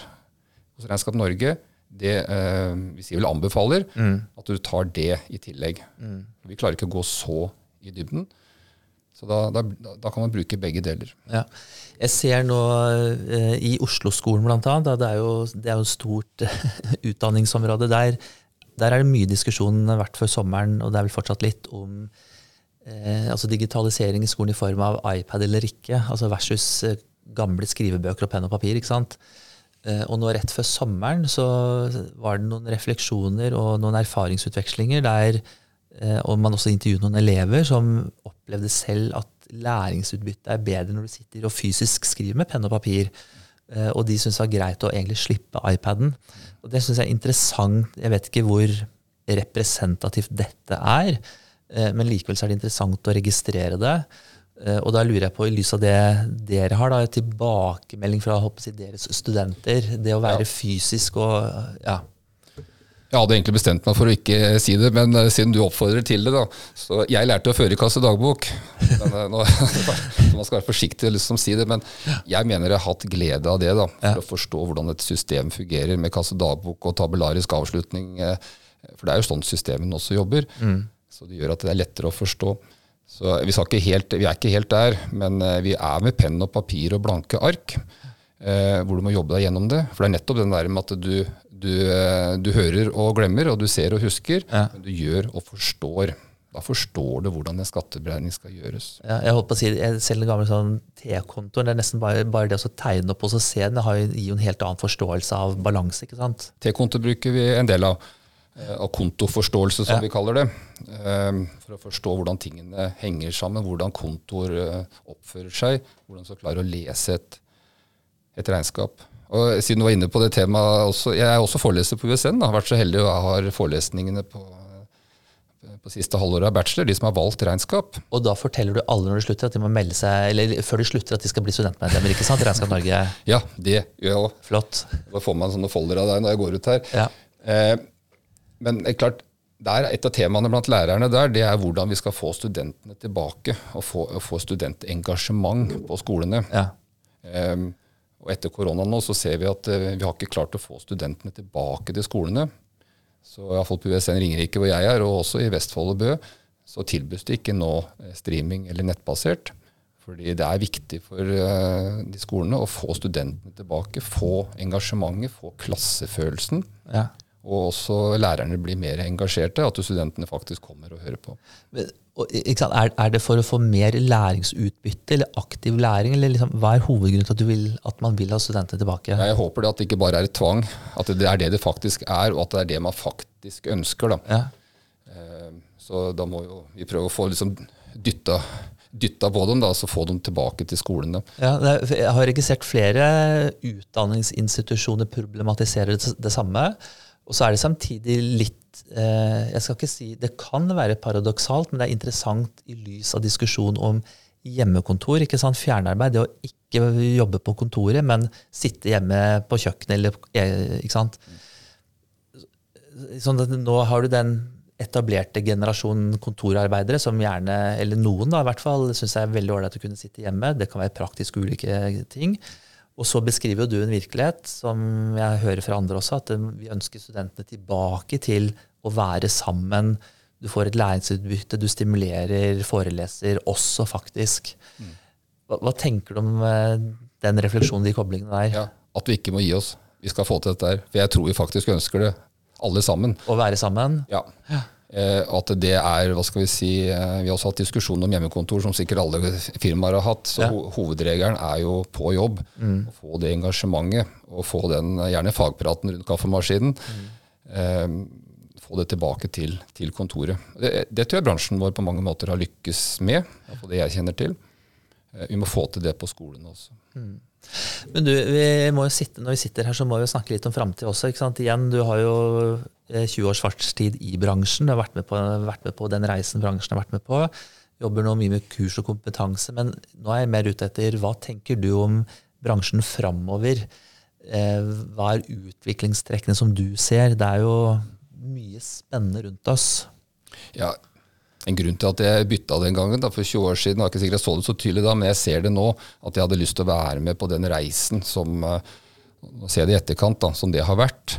Speaker 3: hos Regnskap Norge. Det uh, vi sier vel anbefaler mm. at du tar det i tillegg. Mm. Vi klarer ikke å gå så i dybden. Så da, da, da kan man bruke begge deler.
Speaker 2: Ja. Jeg ser nå eh, i Oslo-skolen bl.a., det er jo det er jo et stort utdanningsområde. Der, der er det mye diskusjon vært før sommeren, og det er vel fortsatt litt, om eh, altså digitalisering i skolen i form av iPad eller ikke, altså versus eh, gamle skrivebøker og penn og papir. ikke sant? Eh, og nå rett før sommeren så var det noen refleksjoner og noen erfaringsutvekslinger der eh, og man også intervjuet noen elever som opplevde selv at læringsutbyttet er bedre når du sitter og fysisk skriver med penn og papir. Eh, og de syntes det var greit å egentlig slippe iPaden. Og det syns jeg er interessant. Jeg vet ikke hvor representativt dette er, men likevel så er det interessant å registrere det. Eh, og da lurer jeg på, i lys av det dere har, da, tilbakemelding fra si, deres studenter, det å være ja. fysisk og ja.
Speaker 3: Jeg hadde egentlig bestemt meg for å ikke si det, men uh, siden du oppfordrer til det, da. Så jeg lærte å føre kasse dagbok. Men, uh, nå, man skal være forsiktig og liksom, si det, men jeg mener jeg har hatt glede av det. da, For å forstå hvordan et system fungerer med kasse dagbok og tabellarisk avslutning. Uh, for det er jo sånn systemene også jobber. Mm. Så det gjør at det er lettere å forstå. Så vi, helt, vi, er ikke helt der, men eh, vi er med penn og papir og blanke ark. Eh, hvor du må jobbe deg gjennom det. For det er nettopp den der med at du, du, eh, du hører og glemmer, og du ser og husker. Ja. Men du gjør og forstår. Da forstår du hvordan en skatteberegning skal gjøres.
Speaker 2: Ja, jeg holdt på å si, jeg Selv den gamle sånn T-kontoen, det er nesten bare, bare det å tegne opp og så se den, det gir jo en helt annen forståelse av balanse. ikke sant?
Speaker 3: T-konto bruker vi en del av. eh, Av kontoforståelse, som
Speaker 2: Ja.
Speaker 3: vi kaller det. eh, For å forstå hvordan tingene henger sammen, hvordan kontoer oppfører seg. Hvordan man skal klare å lese et, et regnskap. Og Siden du var inne på det temaet også, Jeg er også foreleser på USN. Da. Har vært så heldig å ha forelesningene på, på siste halvåret av bachelor, de som har valgt regnskap.
Speaker 2: Og da forteller du alle når de slutter, at de må melde seg, eller før de slutter, at de skal bli studentmedlemmer. ikke sant? Regnskap Norge,
Speaker 3: Ja, det gjør jeg òg.
Speaker 2: flott.
Speaker 3: Da får man sånne folder av deg når jeg går ut her.
Speaker 2: Ja.
Speaker 3: Eh, men klart, der, et av temaene blant lærerne der, det er hvordan vi skal få studentene tilbake. Og få, få studentengasjement på skolene.
Speaker 2: ja.
Speaker 3: Eh, og etter korona nå så ser vi at eh, vi har ikke klart å få studentene tilbake til skolene. Så iallfall på USN Ringerike hvor jeg er, og også i Vestfold og Bø, så tilbys det ikke nå eh, streaming eller nettbasert. Fordi det er viktig for eh, de skolene å få studentene tilbake, få engasjementet, få klassefølelsen.
Speaker 2: ja.
Speaker 3: Og også lærerne blir mer engasjerte, at studentene faktisk kommer og hører på.
Speaker 2: Men, og? Er, er det for å få mer læringsutbytte eller aktiv læring? eller liksom, Hva er hovedgrunnen til at, du vil, at man vil ha studentene tilbake?
Speaker 3: Jeg håper det at det ikke bare er et tvang, at det er det det faktisk er, og at det er det man faktisk ønsker. da.
Speaker 2: Ja.
Speaker 3: Eh, Så da må jo vi prøve å få liksom dytta, dytta på dem, da, så få dem tilbake til skolene.
Speaker 2: Ja, er- jeg har registrert flere utdanningsinstitusjoner problematiserer det, det samme. Og så er det samtidig litt eh, Jeg skal ikke si Det kan være paradoksalt, men det er interessant i lys av diskusjon om hjemmekontor. ikke sant? Fjernarbeid. Det å ikke jobbe på kontoret, men sitte hjemme på kjøkkenet. eller eh, ikke sant? Sånn at nå har du den etablerte generasjonen kontorarbeidere som gjerne, eller noen da i hvert fall, syns er veldig ålreit å kunne sitte hjemme. Det kan være praktisk ulike ting. Og så beskriver jo du en virkelighet som jeg hører fra andre også, at vi ønsker studentene tilbake til å være sammen. Du får et læringsutbytte, du stimulerer, foreleser også, faktisk. Hva, hva tenker du om eh, den refleksjonen, de koblingene der?
Speaker 3: Ja, at vi ikke må gi oss. Vi skal få til dette her. For jeg tror vi faktisk ønsker det, alle sammen.
Speaker 2: Å være sammen?
Speaker 3: Ja. Eh, at det er, hva skal Vi si, eh, vi har også hatt diskusjon om hjemmekontor, som sikkert alle firmaer har hatt. Så
Speaker 2: Ja.
Speaker 3: hovedregelen er jo på jobb. Å få det engasjementet, og få den eh, gjerne fagpraten rundt kaffemaskinen. Eh, få det tilbake til, til kontoret. Det, det tror jeg bransjen vår på mange måter har lykkes med. det jeg kjenner til. Eh, vi må få til det på skolen også.
Speaker 2: Men du, vi må jo sitte, når vi sitter her, så må vi jo snakke litt om framtid også. ikke sant? Igjen, du har jo eh, 20 års fartstid i bransjen. Du har vært med, på, vært med på den reisen bransjen har vært med på. Jobber nå mye med kurs og kompetanse. Men nå er jeg mer ute etter hva tenker du om bransjen framover? Eh, hva er utviklingstrekkene som du ser? Det er jo mye spennende rundt oss.
Speaker 3: Ja, En grunn til at jeg bytta den gangen, da, for 20 år siden, var ikke sikkert jeg så det så tydelig da, men jeg ser det nå, at jeg hadde lyst til å være med på den reisen som eh, Nå ser jeg det i etterkant, da, som det har vært.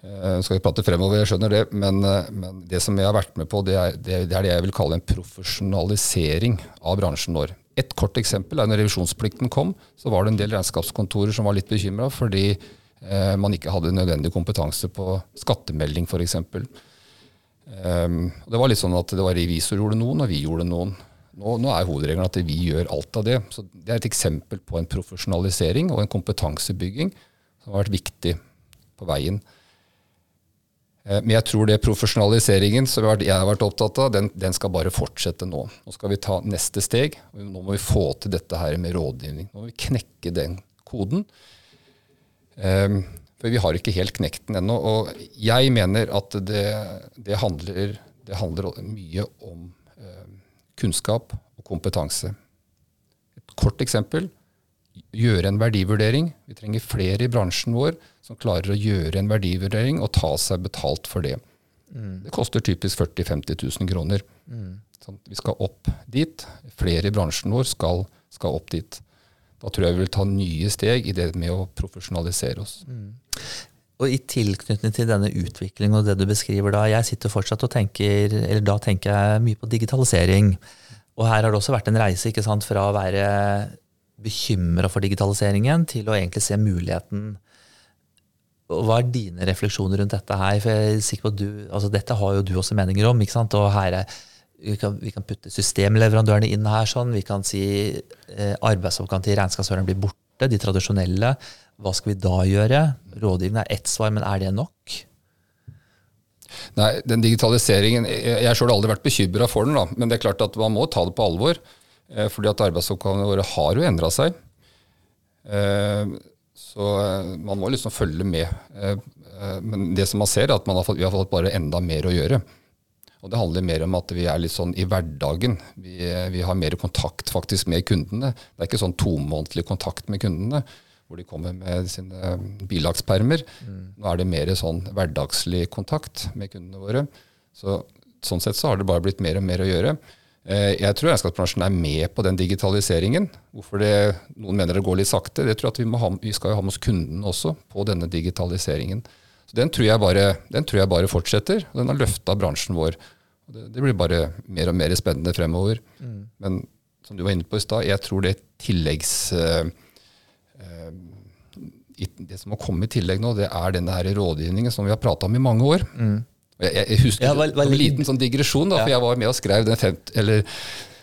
Speaker 3: Jeg skal ikke prate fremover, jeg skjønner det, men, eh, men det som jeg har vært med på, det er, det er det jeg vil kalle en profesjonalisering av bransjen vår. Et kort eksempel er når revisjonsplikten kom, så var det en del regnskapskontorer som var litt bekymra fordi eh, man ikke hadde nødvendig kompetanse på skattemelding f.eks. Um, det var litt sånn at det var revisor gjorde noen, og vi gjorde noen. Nå, nå er hovedregelen at vi gjør alt av det. Så Det er et eksempel på en profesjonalisering og en kompetansebygging som har vært viktig på veien. Eh, Men jeg tror det profesjonaliseringen som jeg har vært opptatt av, den, den skal bare fortsette nå. Nå skal vi ta neste steg. Nå må vi få til dette her med rådgivning. Nå må vi knekke den koden. Um, for vi har ikke helt knekt den ennå. Og jeg mener at det, det, handler, det handler mye om eh, kunnskap og kompetanse. Et kort eksempel. Gjøre en verdivurdering. Vi trenger flere i bransjen vår som klarer å gjøre en verdivurdering og ta seg betalt for det. Det koster typisk 40 000-50 000 kroner. Sånn, vi skal opp dit. Flere i bransjen vår skal, skal opp dit. Da tror jeg vi vil ta nye steg i det med å profesjonalisere oss.
Speaker 2: Og i tilknytning til denne utviklingen og det du beskriver da, jeg sitter fortsatt og tenker, eller da tenker jeg mye på digitalisering. Og her har det også vært en reise ikke sant, fra å være bekymra for digitaliseringen til å egentlig se muligheten. Hva er dine refleksjoner rundt dette her? For jeg er sikker på at du, altså Dette har jo du også meninger om. ikke sant? Og her er vi kan, vi kan putte systemleverandørene inn her. sånn, Vi kan si eh, arbeidsoppgaven til regnskapsføreren blir borte, de tradisjonelle. Hva skal vi da gjøre? Rådgivning er ett svar, men er det nok?
Speaker 3: Nei, den digitaliseringen Jeg, har sjøl aldri vært bekymra for den, da, men det er klart at man må ta det på alvor. Eh, fordi at arbeidsoppgavene våre har jo endra seg. Eh, så eh, man må liksom følge med. Eh, eh, men det som man ser, er at har fått, vi har fått bare enda mer å gjøre. Og det handler mer om at vi er litt sånn i hverdagen. Vi, vi har mer kontakt faktisk med kundene. Det er ikke sånn tomånedlig kontakt med kundene hvor de kommer med sine bilagspermer. Mm. Nå er det mer sånn hverdagslig kontakt med kundene våre. Så, sånn sett så har det bare blitt mer og mer å gjøre. Eh, jeg tror regnskapsbransjen er med på den digitaliseringen. Hvorfor det, noen mener det går litt sakte, det tror jeg at vi, ha, vi skal ha med oss kunden også på denne digitaliseringen. Så Den tror jeg bare, tror jeg bare fortsetter. og Den har løfta bransjen vår. Det, det, blir bare mer og mer spennende fremover. Mm. Men som du var inne på i stad, jeg tror det tilleggs... Uh, uh, det som har kommet i tillegg nå, det er denne rådgivningen som vi har prata om i mange år. Mm. Jeg, jeg, husker ja, vel, vel, en liten sånn digresjon, da, ja. for jeg var med og skrev den 50, eller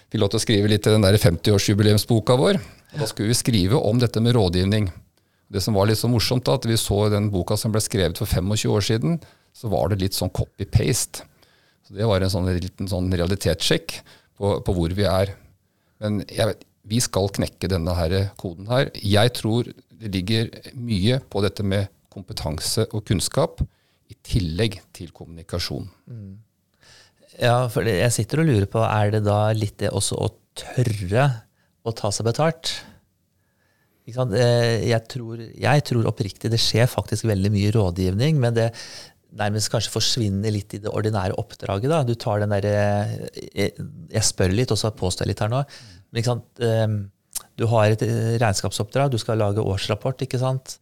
Speaker 3: fikk lov til å skrive litt i den 50-årsjubileumsboka vår. Da skulle vi skrive om dette med rådgivning. Det som var litt så morsomt, da, at vi så den boka som ble skrevet for 25 år siden, så var det litt sånn copy-paste. Så Det var en sånn liten sånn realitetssjekk på, på, hvor vi er. Men jeg, vi skal knekke denne her koden her. Jeg tror det ligger mye på dette med kompetanse og kunnskap, i tillegg til kommunikasjon. Mm.
Speaker 2: Ja, for jeg sitter og lurer på, er det da litt det også å tørre å ta seg betalt? Eh, jeg tror, jeg tror, oppriktig det skjer faktisk veldig mye rådgivning, men det nærmest kanskje forsvinner litt i det ordinære oppdraget. Da. Du tar den der, eh, Jeg spør litt, og så påstår jeg litt her nå. Men, du har et eh, regnskapsoppdrag, du skal lage årsrapport. ikke sant?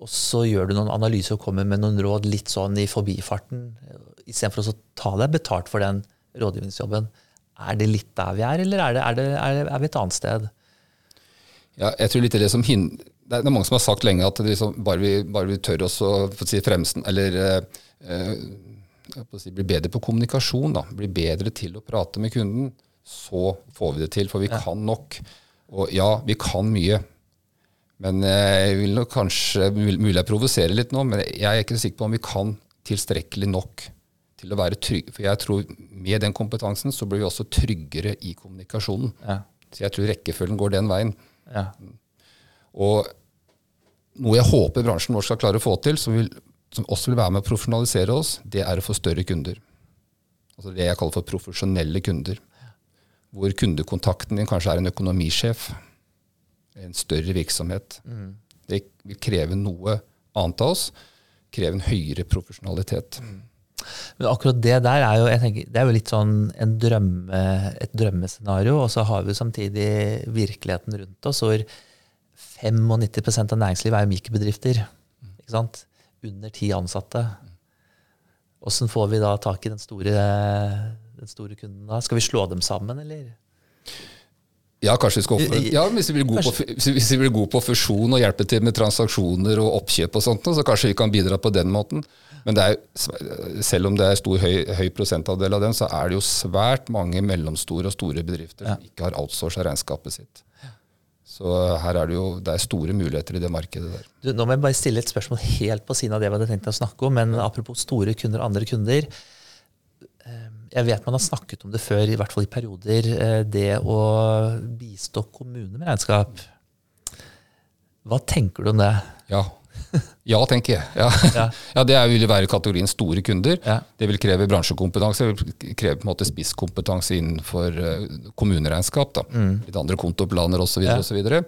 Speaker 2: Og så gjør du noen analyser og kommer med noen råd litt sånn i forbifarten. Istedenfor å ta deg betalt for den rådgivningsjobben. Er det litt der vi er, eller er, det, er, det, er vi et annet sted?
Speaker 3: Ja, jeg tror litt det som hin det er mange som har sagt lenge at liksom, bare, vi, bare, vi, tør oss å si fremsten, eller eh, si, bli bedre på kommunikasjon, da, bli bedre til å prate med kunden, så får vi det til. For vi ja. kan nok. Og ja, vi kan mye. Men eh, jeg vil nok kanskje, Mulig jeg provoserer litt nå, men jeg er ikke sikker på om vi kan tilstrekkelig nok til å være trygge. For jeg tror med den kompetansen så blir vi også tryggere i kommunikasjonen. Ja. Så jeg tror rekkefølgen går den veien. Ja. Og noe jeg håper bransjen vår skal klare å få til, som, vil, som, også vil være med å profesjonalisere oss, det er å få større kunder. Altså det jeg kaller for profesjonelle kunder. Hvor kundekontakten din kanskje er en økonomisjef. En større virksomhet. Mm. Det vil kreve noe annet av oss. Kreve en høyere profesjonalitet. Mm.
Speaker 2: Men akkurat det der er jo, tenker, det er jo litt sånn drømme, et drømmescenario. Og så har vi samtidig virkeligheten rundt oss hvor 95% av næringslivet er mikrobedrifter. ikke sant? Under ti ansatte. Åssen får vi da tak i den store, den store, kunden da? Skal vi slå dem sammen, eller?
Speaker 3: Ja, kanskje vi skal opp, ja, hvis vi, på, hvis vi blir gode på fusjon og hjelpe til med transaksjoner og oppkjøp, og sånt, så kanskje vi kan bidra på den måten. Men er, selv om det er stor, høy, høy prosentandel av dem, så er det jo svært mange mellomstore og store bedrifter ja. som ikke har outsourca regnskapet sitt. Så her er det jo det er store muligheter i det markedet der.
Speaker 2: Du, nå må jeg bare stille et spørsmål helt på siden av det vi hadde tenkt å snakke om. Men apropos store kunder og andre kunder. Eh, jeg vet man har snakket om det før, i hvert fall i perioder. Eh, det å bistå kommuner med regnskap. Hva tenker du om det?
Speaker 3: Ja, ja, tenker jeg. Ja. Ja. ja det vil være kategorien store kunder. Ja. Det vil kreve bransjekompetanse, det vil kreve på en måte spisskompetanse innenfor uh, kommuneregnskap. Da. Mm. Litt andre kontoplaner osv. Så, videre, og så, videre.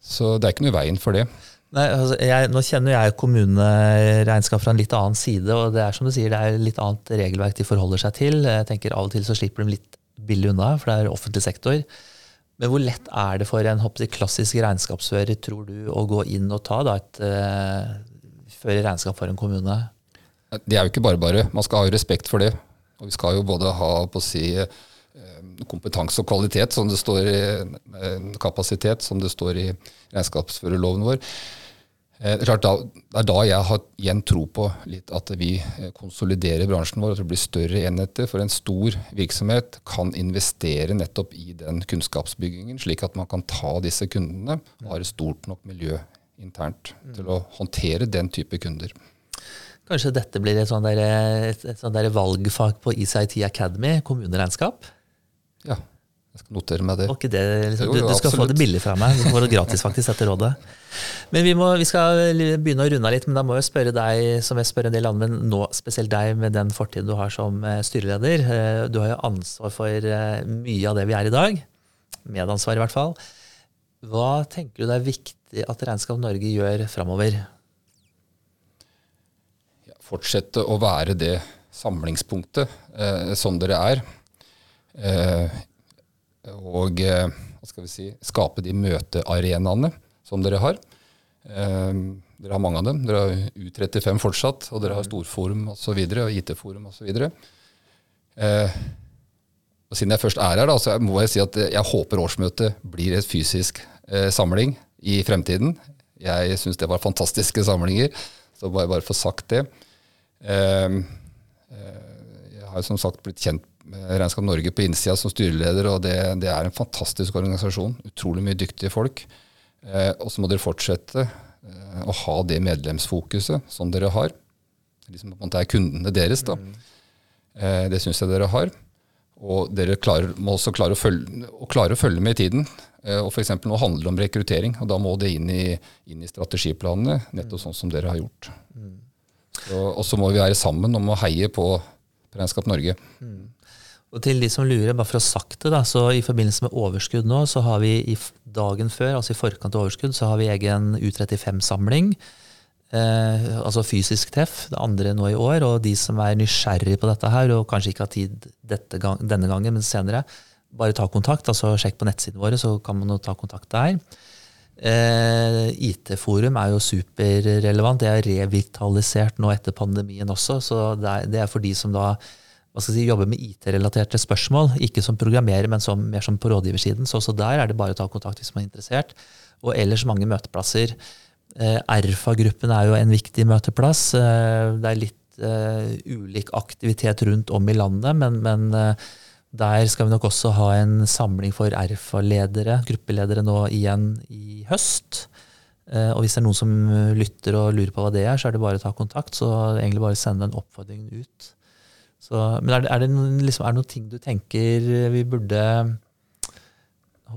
Speaker 3: så det er ikke noe i veien for det.
Speaker 2: Nei, altså jeg, nå kjenner jeg kommuneregnskap fra en litt annen side, og det er som du sier, det er litt annet regelverk de forholder seg til. Jeg tenker Av og til så slipper de litt billig unna, for det er offentlig sektor. Men hvor lett er det for en hoppsi, klassisk regnskapsfører tror du, å gå inn og ta da, et uh, føre regnskap for en kommune?
Speaker 3: Det er jo ikke bare bare. Man skal ha respekt for det. Og vi skal jo både ha på å si eh, kompetanse og kvalitet, som det står i, kapasitet, som det står i regnskapsførerloven vår. Eh, Det er, klart det er da jeg har igjen tro på litt at vi eh, konsoliderer bransjen vår, at det blir større enheter. For en stor virksomhet kan investere nettopp i den kunnskapsbyggingen, slik at man kan ta disse kundene og har et stort nok miljø internt til å håndtere den type kunder.
Speaker 2: Kanskje dette blir et sånt, der, et, sånn der valgfag på ECIT Academy, kommuneregnskap?
Speaker 3: Ja, jeg skal notere meg det.
Speaker 2: Okay, det, liksom, du, du skal få det billig fra meg. Du får det gratis faktisk etter rådet. Men vi, må, vi skal begynne å runde av litt, men da må jeg spørre deg, som jeg spør en del andre, men nå spesielt deg med den fortiden du har som eh, styreleder. Eh, Du har jo ansvar for eh, mye av det vi er i dag. Medansvar, i hvert fall. Hva tenker du det er viktig at Regnskap Norge gjør framover?
Speaker 3: Ja, Fortsette å være det samlingspunktet eh, som dere er. Eh, og eh, hva skal vi si, skape de møtearenaene som dere har. Eh, dere har mange av dem. Dere har U35 fortsatt, og dere har storforum osv. Og, så videre, og IT-forum osv. Eh, og siden jeg først er her, da, så må jeg si at jeg håper årsmøtet blir et fysisk eh, samling i fremtiden. Jeg syns det var fantastiske samlinger, så må jeg bare få sagt det. Eh, eh, jeg har som sagt blitt kjent Regnskap Norge på innsida som styreleder, og det, det er en fantastisk organisasjon. Utrolig mye dyktige folk. Eh, og så må dere fortsette eh, å ha det medlemsfokuset som dere har. Liksom at det er kundene deres, da. Eh, det syns jeg dere har. Og dere klarer, må også klare å, følge, å klare å følge med i tiden. Eh, og f.eks. nå handler det om rekruttering, og da må det inn i, inn i strategiplanene, nettopp sånn som dere har gjort. Og så må vi være sammen om å heie på Regnskap Norge.
Speaker 2: Og til de som lurer, bare for å ha sagt det, da, så i forbindelse med overskudd nå, så har vi i dagen før, altså i forkant av overskudd, så har vi egen U35-samling. Eh, altså fysisk treff, det andre nå i år. Og de som er nysgjerrig på dette her, og kanskje ikke har tid gang, denne gangen, men senere, bare ta kontakt. altså Sjekk på nettsidene våre, så kan man jo ta kontakt der. Eh, IT-forum er jo superrelevant. Det er revitalisert nå etter pandemien også. Så det er, det er for de som da hva skal jeg si, jobber med IT-relaterte spørsmål. Ikke som programmerer, men som, mer som på rådgiversiden. Så også der er det bare å ta kontakt hvis man er interessert. Og ellers mange møteplasser. Eh, Erfa-gruppen er jo en viktig møteplass. Eh, det er litt eh, ulik aktivitet rundt om i landet, men, men eh, der skal vi nok også ha en samling for Erfa-ledere, gruppeledere, nå igjen i høst. Eh, Og hvis det er noen som lytter og lurer på hva det er, så er det bare å ta kontakt. Så egentlig bare sende en oppfordring ut. Så, men er det, er, det noen, liksom, er det noen ting du tenker vi burde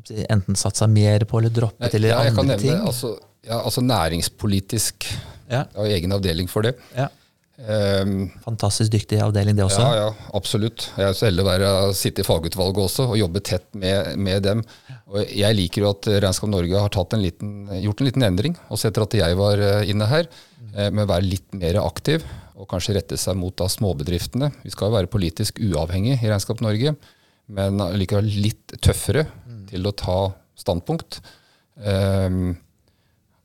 Speaker 2: jeg enten satsa mer på eller droppet, eller
Speaker 3: Ja,
Speaker 2: andre
Speaker 3: nevne,
Speaker 2: ting?
Speaker 3: altså, ja, altså næringspolitisk.
Speaker 2: Ja.
Speaker 3: Jeg har egen avdeling for det.
Speaker 2: Ja.
Speaker 3: Um,
Speaker 2: Fantastisk dyktig avdeling, det også.
Speaker 3: Ja, ja, absolutt. Jeg er så heldig å være, sitte i fagutvalget også og jobbe tett med, med dem. Og jeg liker jo at Regnskap Norge har en liten, gjort en liten endring, også etter at jeg var eh, inne her, eh, med å være litt mer aktiv og kanskje rette seg mot da småbedriftene. Vi skal jo være politisk uavhengig i Regnskap Norge, men likevel litt tøffere til å ta standpunkt. Um,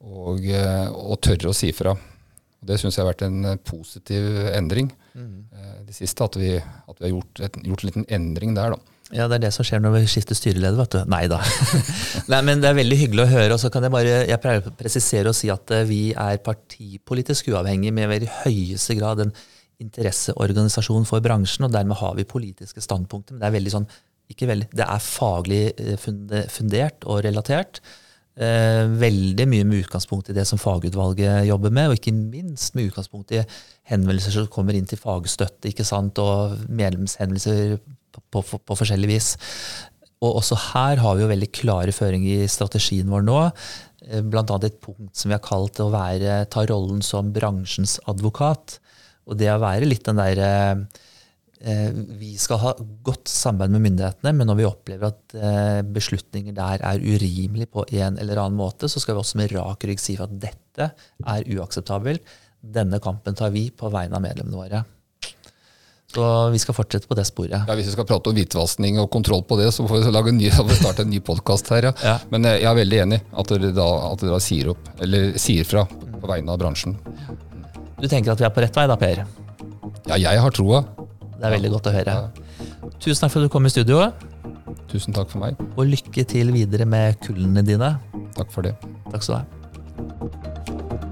Speaker 3: og, eh, og tørre å si fra. Og Det syns jeg har vært en eh, positiv endring eh, det siste. At vi, at vi har gjort, et, gjort en liten endring der, da.
Speaker 2: Ja, det er det som skjer når vi skifter styreleder, vet du. Nei da. Nei, men det er veldig hyggelig å høre. Og så kan jeg bare jeg presisere og si at eh, vi er partipolitisk uavhengige med i høyeste grad en interesseorganisasjon for bransjen, og dermed har vi politiske standpunkter. Men det er veldig sånn, ikke veldig, det er faglig eh, fundert og relatert. Eh, veldig mye med utgangspunkt i det som fagutvalget jobber med, og ikke minst med utgangspunkt i henvendelser som kommer inn til fagstøtte, ikke sant, og medlemshenvendelser på, på, på forskjellig vis. Og også her har vi jo veldig klare føringer i strategien vår nå. Bl.a. Blant annet et punkt som vi har kalt å være, ta rollen som bransjens advokat. Og det å være litt den derre eh, Vi skal ha godt samarbeid med myndighetene, men når vi opplever at eh, beslutninger der er urimelige på en eller annen måte, så skal vi også med rak rygg si at dette er uakseptabelt. Denne kampen tar vi på vegne av medlemmene våre. Så vi skal fortsette på det sporet.
Speaker 3: Ja, Hvis vi skal prate om hvitvaskning og kontroll på det, så får vi, lage en ny, starte en ny podkast her. Ja.
Speaker 2: Ja.
Speaker 3: Men eh, jeg er veldig enig at dere da, at dere da sier, opp, eller sier fra på vegne av bransjen.
Speaker 2: Du tenker at vi er på rett vei da, Per?
Speaker 3: Ja, jeg har troa.
Speaker 2: Det er veldig godt å høre. Tusen takk for at du kom i studio,
Speaker 3: Tusen takk for meg.
Speaker 2: og lykke til videre med kullene dine.
Speaker 3: Takk for det.
Speaker 2: Takk skal du ha.